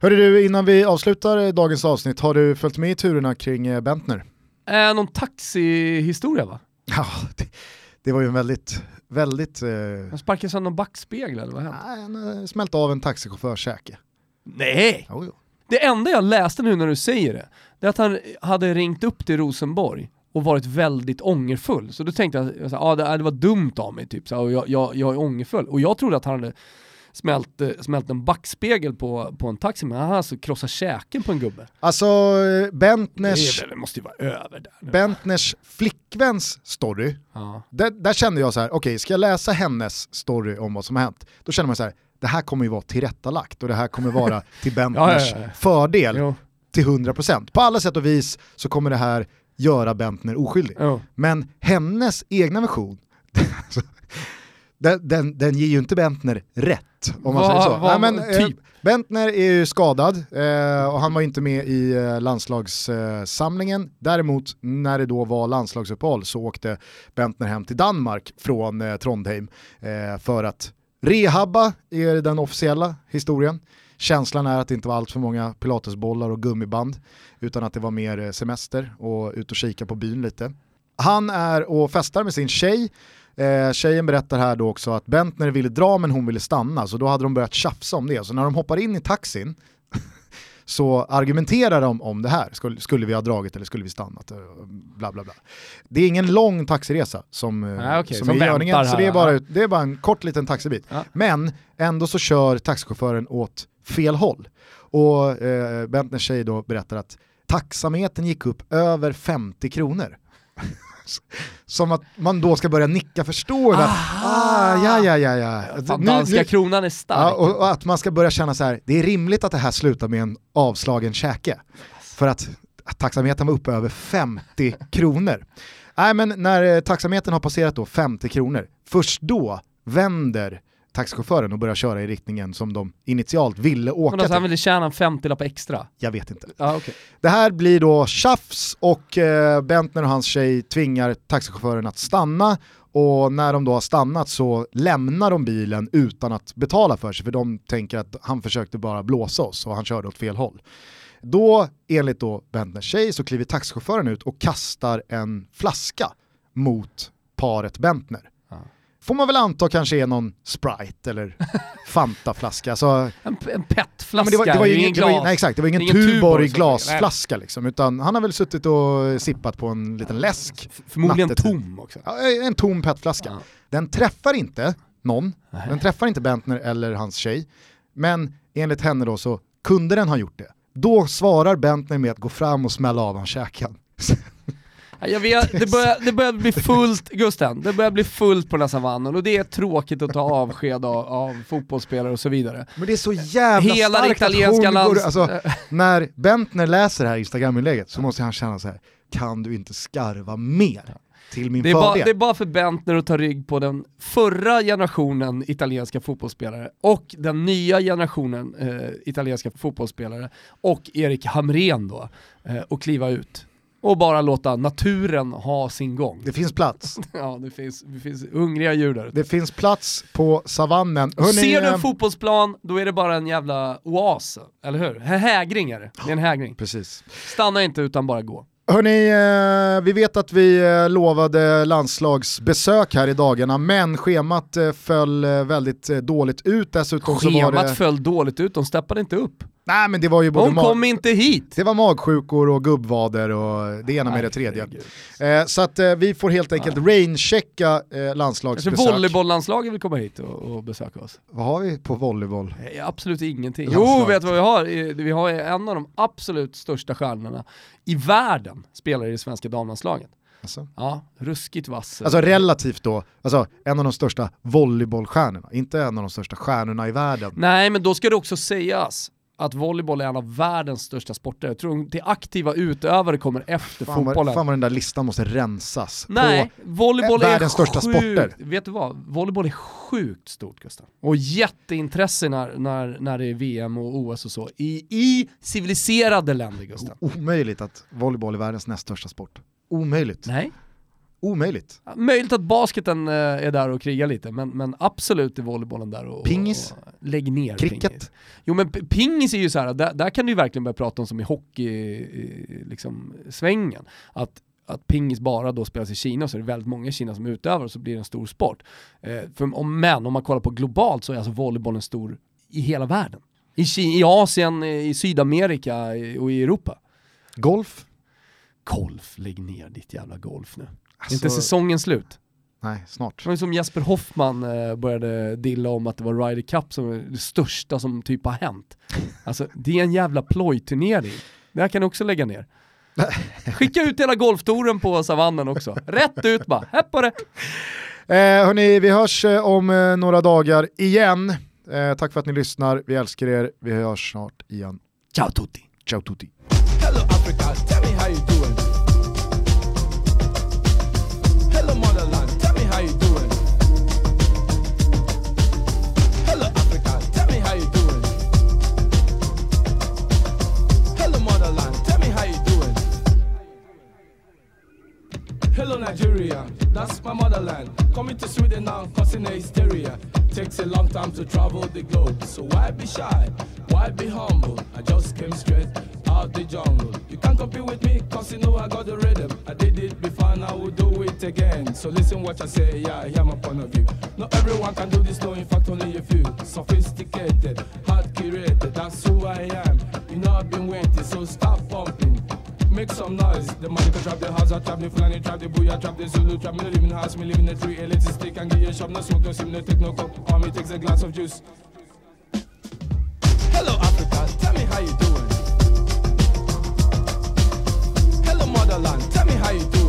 Hörru du, innan vi avslutar dagens avsnitt, har du följt med i turerna kring eh, Bentner? Eh, någon taxihistoria va? Ja, det, det var ju en väldigt, väldigt... Eh, Han sparkade sönder någon backspegel eller vad hände? nej, han smälte av en taxichaufförs käke. Nej! Jo, jo. Det enda jag läste nu när du säger det, det är att han hade ringt upp till Rosenborg och varit väldigt ångerfull. Så då tänkte jag, sa, ah, det, det var dumt av mig, typ, så, och jag, jag, jag är ångerfull. Och jag trodde att han hade smält, eh, smält en backspegel på, på en taxi, men han hade alltså krossat käken på en gubbe. Alltså eh, Det, Bentners, är, väl- det måste ju vara över där nu. Bentners flickväns story, Ja. där, där kände jag så här: okej ska jag läsa hennes story om vad som har hänt, då känner man så här, det här kommer ju vara tillrättalagt och det här kommer vara till Bentners Ja, ja, fördel Jo, till 100%. På alla sätt och vis så kommer det här göra Bentner oskyldig. jo. Men hennes egna version, den, den, den ger ju inte Bentner rätt om man Vad- säger så. vad- Nej, men, eh, typ. Bentner är ju skadad eh, och han var inte med i eh, landslagssamlingen. Däremot när det då var landslagsuppehåll så åkte Bentner hem till Danmark från eh, Trondheim eh, för att rehabba, är den officiella historien. Känslan är att det inte var allt för många pilatesbollar och gummiband utan att det var mer eh, semester och ut och kika på byn lite. Han är och festar med sin tjej Eh, tjejen berättar här då också att Bentner ville dra men hon ville stanna, så då hade de börjat tjafsa om det. Så när de hoppar in i taxin så argumenterar de om det här. Skulle, skulle vi ha dragit eller skulle vi stannat? Eh, bla, bla, bla. Det är ingen lång taxiresa som, ah, okay. som, som är görningen, så det är, bara, det är bara en kort liten taxibit. Ja. Men ändå så kör taxichauffören åt fel håll. Och eh, Bentners tjej då berättar att taxametern gick upp över 50 kronor. Som att man då ska börja nicka förstående. Ah, ja, ja, ja, ja. Fan, danska nu, kronan är stark. Ja, och, och, att man ska börja känna så här, det är rimligt att det här slutar med en avslagen käke. För att, att taxametern var uppe över 50 kronor. Nej men när eh, taxametern har passerat då 50 kronor, först då vänder taxichauffören och börjar köra i riktningen som de initialt ville åka Men alltså, han till. ville tjäna en 50 extra? Jag vet inte. Ah, okay. Det här blir då tjafs och eh, Bentner och hans tjej tvingar taxichauffören att stanna och när de då har stannat så lämnar de bilen utan att betala för sig för de tänker att han försökte bara blåsa oss och han körde åt fel håll. Då, enligt då Bentners tjej, så kliver taxichauffören ut och kastar en flaska mot paret Bentner. Får man väl anta kanske är någon Sprite eller Fanta-flaska. Alltså, en, en petflaska, det var, det var ju ingen, ingen det var, glas. nej, exakt, det var ingen, ingen Tuborg glasflaska liksom, utan han har väl suttit och sippat på en liten läsk. Förmodligen nattetid. tom också. Ja, en tom petflaska. Ja. Den träffar inte någon, Nej. den träffar inte Bentner eller hans tjej, men enligt henne då så kunde den ha gjort det. Då svarar Bentner med att gå fram och smälla av hans käken. Ja, Jag vet, det, börjar, det börjar bli fullt, Gusten, det börjar bli fullt på den här savannen och det är tråkigt att ta avsked av, av fotbollsspelare och så vidare. Men det är så jävla Hela starkt att italienska hon går, alltså, När Bentner läser det här Instagram-inlägget så måste han känna så här: kan du inte skarva mer till min Det är, bara, det är bara för Bentner att ta rygg på den förra generationen italienska fotbollsspelare och den nya generationen eh, italienska fotbollsspelare och Erik Hamrén då, eh, och kliva ut. Och bara låta naturen ha sin gång. Det finns plats. Ja, det finns, det finns hungriga djur där. Det finns plats på savannen. Hörrni, Ser du en fotbollsplan, då är det bara en jävla oas, eller hur? Hägring är det, det är en hägring. Precis. Stanna inte utan bara gå. Hörni, eh, vi vet att vi eh, lovade landslagsbesök här i dagarna, men schemat eh, föll väldigt dåligt ut. Dessutom Schemat det... föll dåligt ut, de steppade inte upp. Nej men det var ju både De mag- kom inte hit! Det var magsjukor och gubbvader och det ena med det tredje. Eh, så att eh, vi får helt enkelt rainchecka eh, Kanske landslagsbesök. volleybolllandslaget vill komma hit och, och besöka oss. Vad har vi på volleyboll? Nej, Absolut ingenting. Landslaget. Jo, vet du vad vi har? Eh, Vi har en av de absolut största stjärnorna i världen spelar i det svenska damlandslaget. Alltså. Ja, ruskigt vass. alltså relativt då, alltså en av de största volleybollstjärnorna, inte en av de största stjärnorna i världen. Nej, men då ska det också sägas att volleyboll är en av världens största sporter. Jag tror till aktiva utövare kommer efter Fan fotbollen. fan vad den där listan måste rensas. Nej, volleyboll är världens största sjukt, sporter. Vet du vad? Volleyboll är sjukt stort Gustav. Och jätteintresse när, när, när det är VM och OS och så. I, i civiliserade länder Gustav. På, omöjligt att volleyboll är världens näst största sport. Omöjligt. Nej. Omöjligt. Möjligt att basketen eh, är där och krigar lite, men, men absolut är volleybollen där och, Pingis? och lägg ner Cricket? pingis. Jo men pingis är ju så här, där, där kan du ju verkligen börja prata om som i hockey, liksom, svängen. Att, att pingis bara då spelas i Kina så är det väldigt många i Kina som utövar och så blir det en stor sport. Eh, för, om, men om man kollar på globalt så är alltså volleybollen stor i hela världen. I, Ki- i Asien, i Sydamerika och i Europa. Golf? Golf, lägg ner ditt jävla golf nu. Alltså, inte säsongen slut? Nej, snart. Det var ju som Jesper Hoffman eh, började dilla om att det var Ryder Cup som är det största som typ har hänt. Alltså det är en jävla plojturnering. Det här kan du också lägga ner. Skicka ut hela golftouren på savannen också. Rätt ut bara, här på det. Eh, hörni, vi hörs eh, om eh, några dagar igen. Eh, tack för att ni lyssnar, vi älskar er, vi hörs snart igen. Ciao tutti. Ciao tutti. Hello, Africa. Tell me how you doing. Hello, Nigeria. That's my motherland. Coming to Sweden now, causing a hysteria. Takes a long time to travel the globe. So why be shy? Why be humble? I just came straight out the jungle. You can't compete with me, cause you know I got the rhythm. I did it before and I will do it again. So listen what I say, yeah, I hear my point of view. Not everyone can do this, no, in fact, only a few. Sophisticated, hard curated, that's who I am. You know I've been waiting, so stop pumping. Make some noise. The Monica trap, the Hazard trap, the Fulani trap, the Booyah trap, the Zulu trap. Me no live in the house, me live in the tree. Elitist stick and get your shop. No smoke, no sim, no take no cup. Army takes a glass of juice. Hello Africa, tell me how you doing. Hello motherland, tell me how you doing.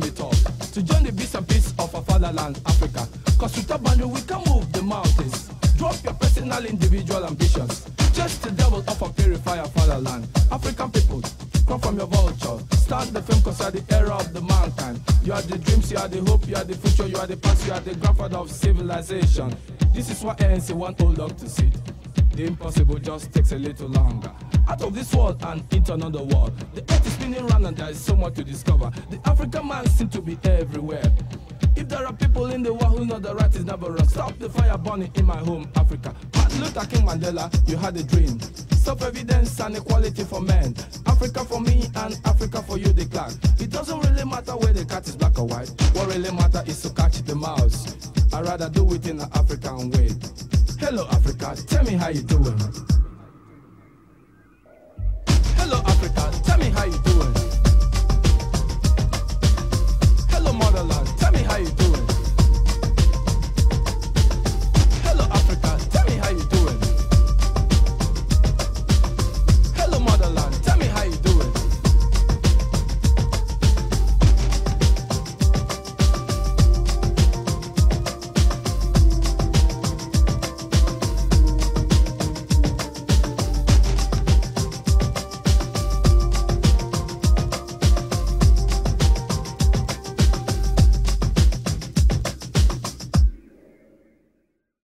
Top to join the bits and bits of our fatherland, Africa. Cause with a boundary we can move the mountains. Drop your personal individual ambitions. Just the devil of a purifier fatherland. African people, come from your vulture. Start the film cause you are the era of the mankind. You are the dreams, you are the hope, you are the future, you are the past, you are the grandfather of civilization. This is what ANC want old dog to see. The impossible just takes a little longer. Out of this world and into another world. The earth is spinning round and there is so much to discover. The African man seems to be everywhere. If there are people in the world who know the right is never wrong, stop the fire burning in my home, Africa. Martin Luther King Mandela, you had a dream. Self-evidence and equality for men. Africa for me and Africa for you, the clan. It doesn't really matter where the cat is black or white. What really matters is to catch the mouse. I'd rather do it in an African way. Hello, Africa, tell me how you doing. Hello, Africa, tell me how you doing.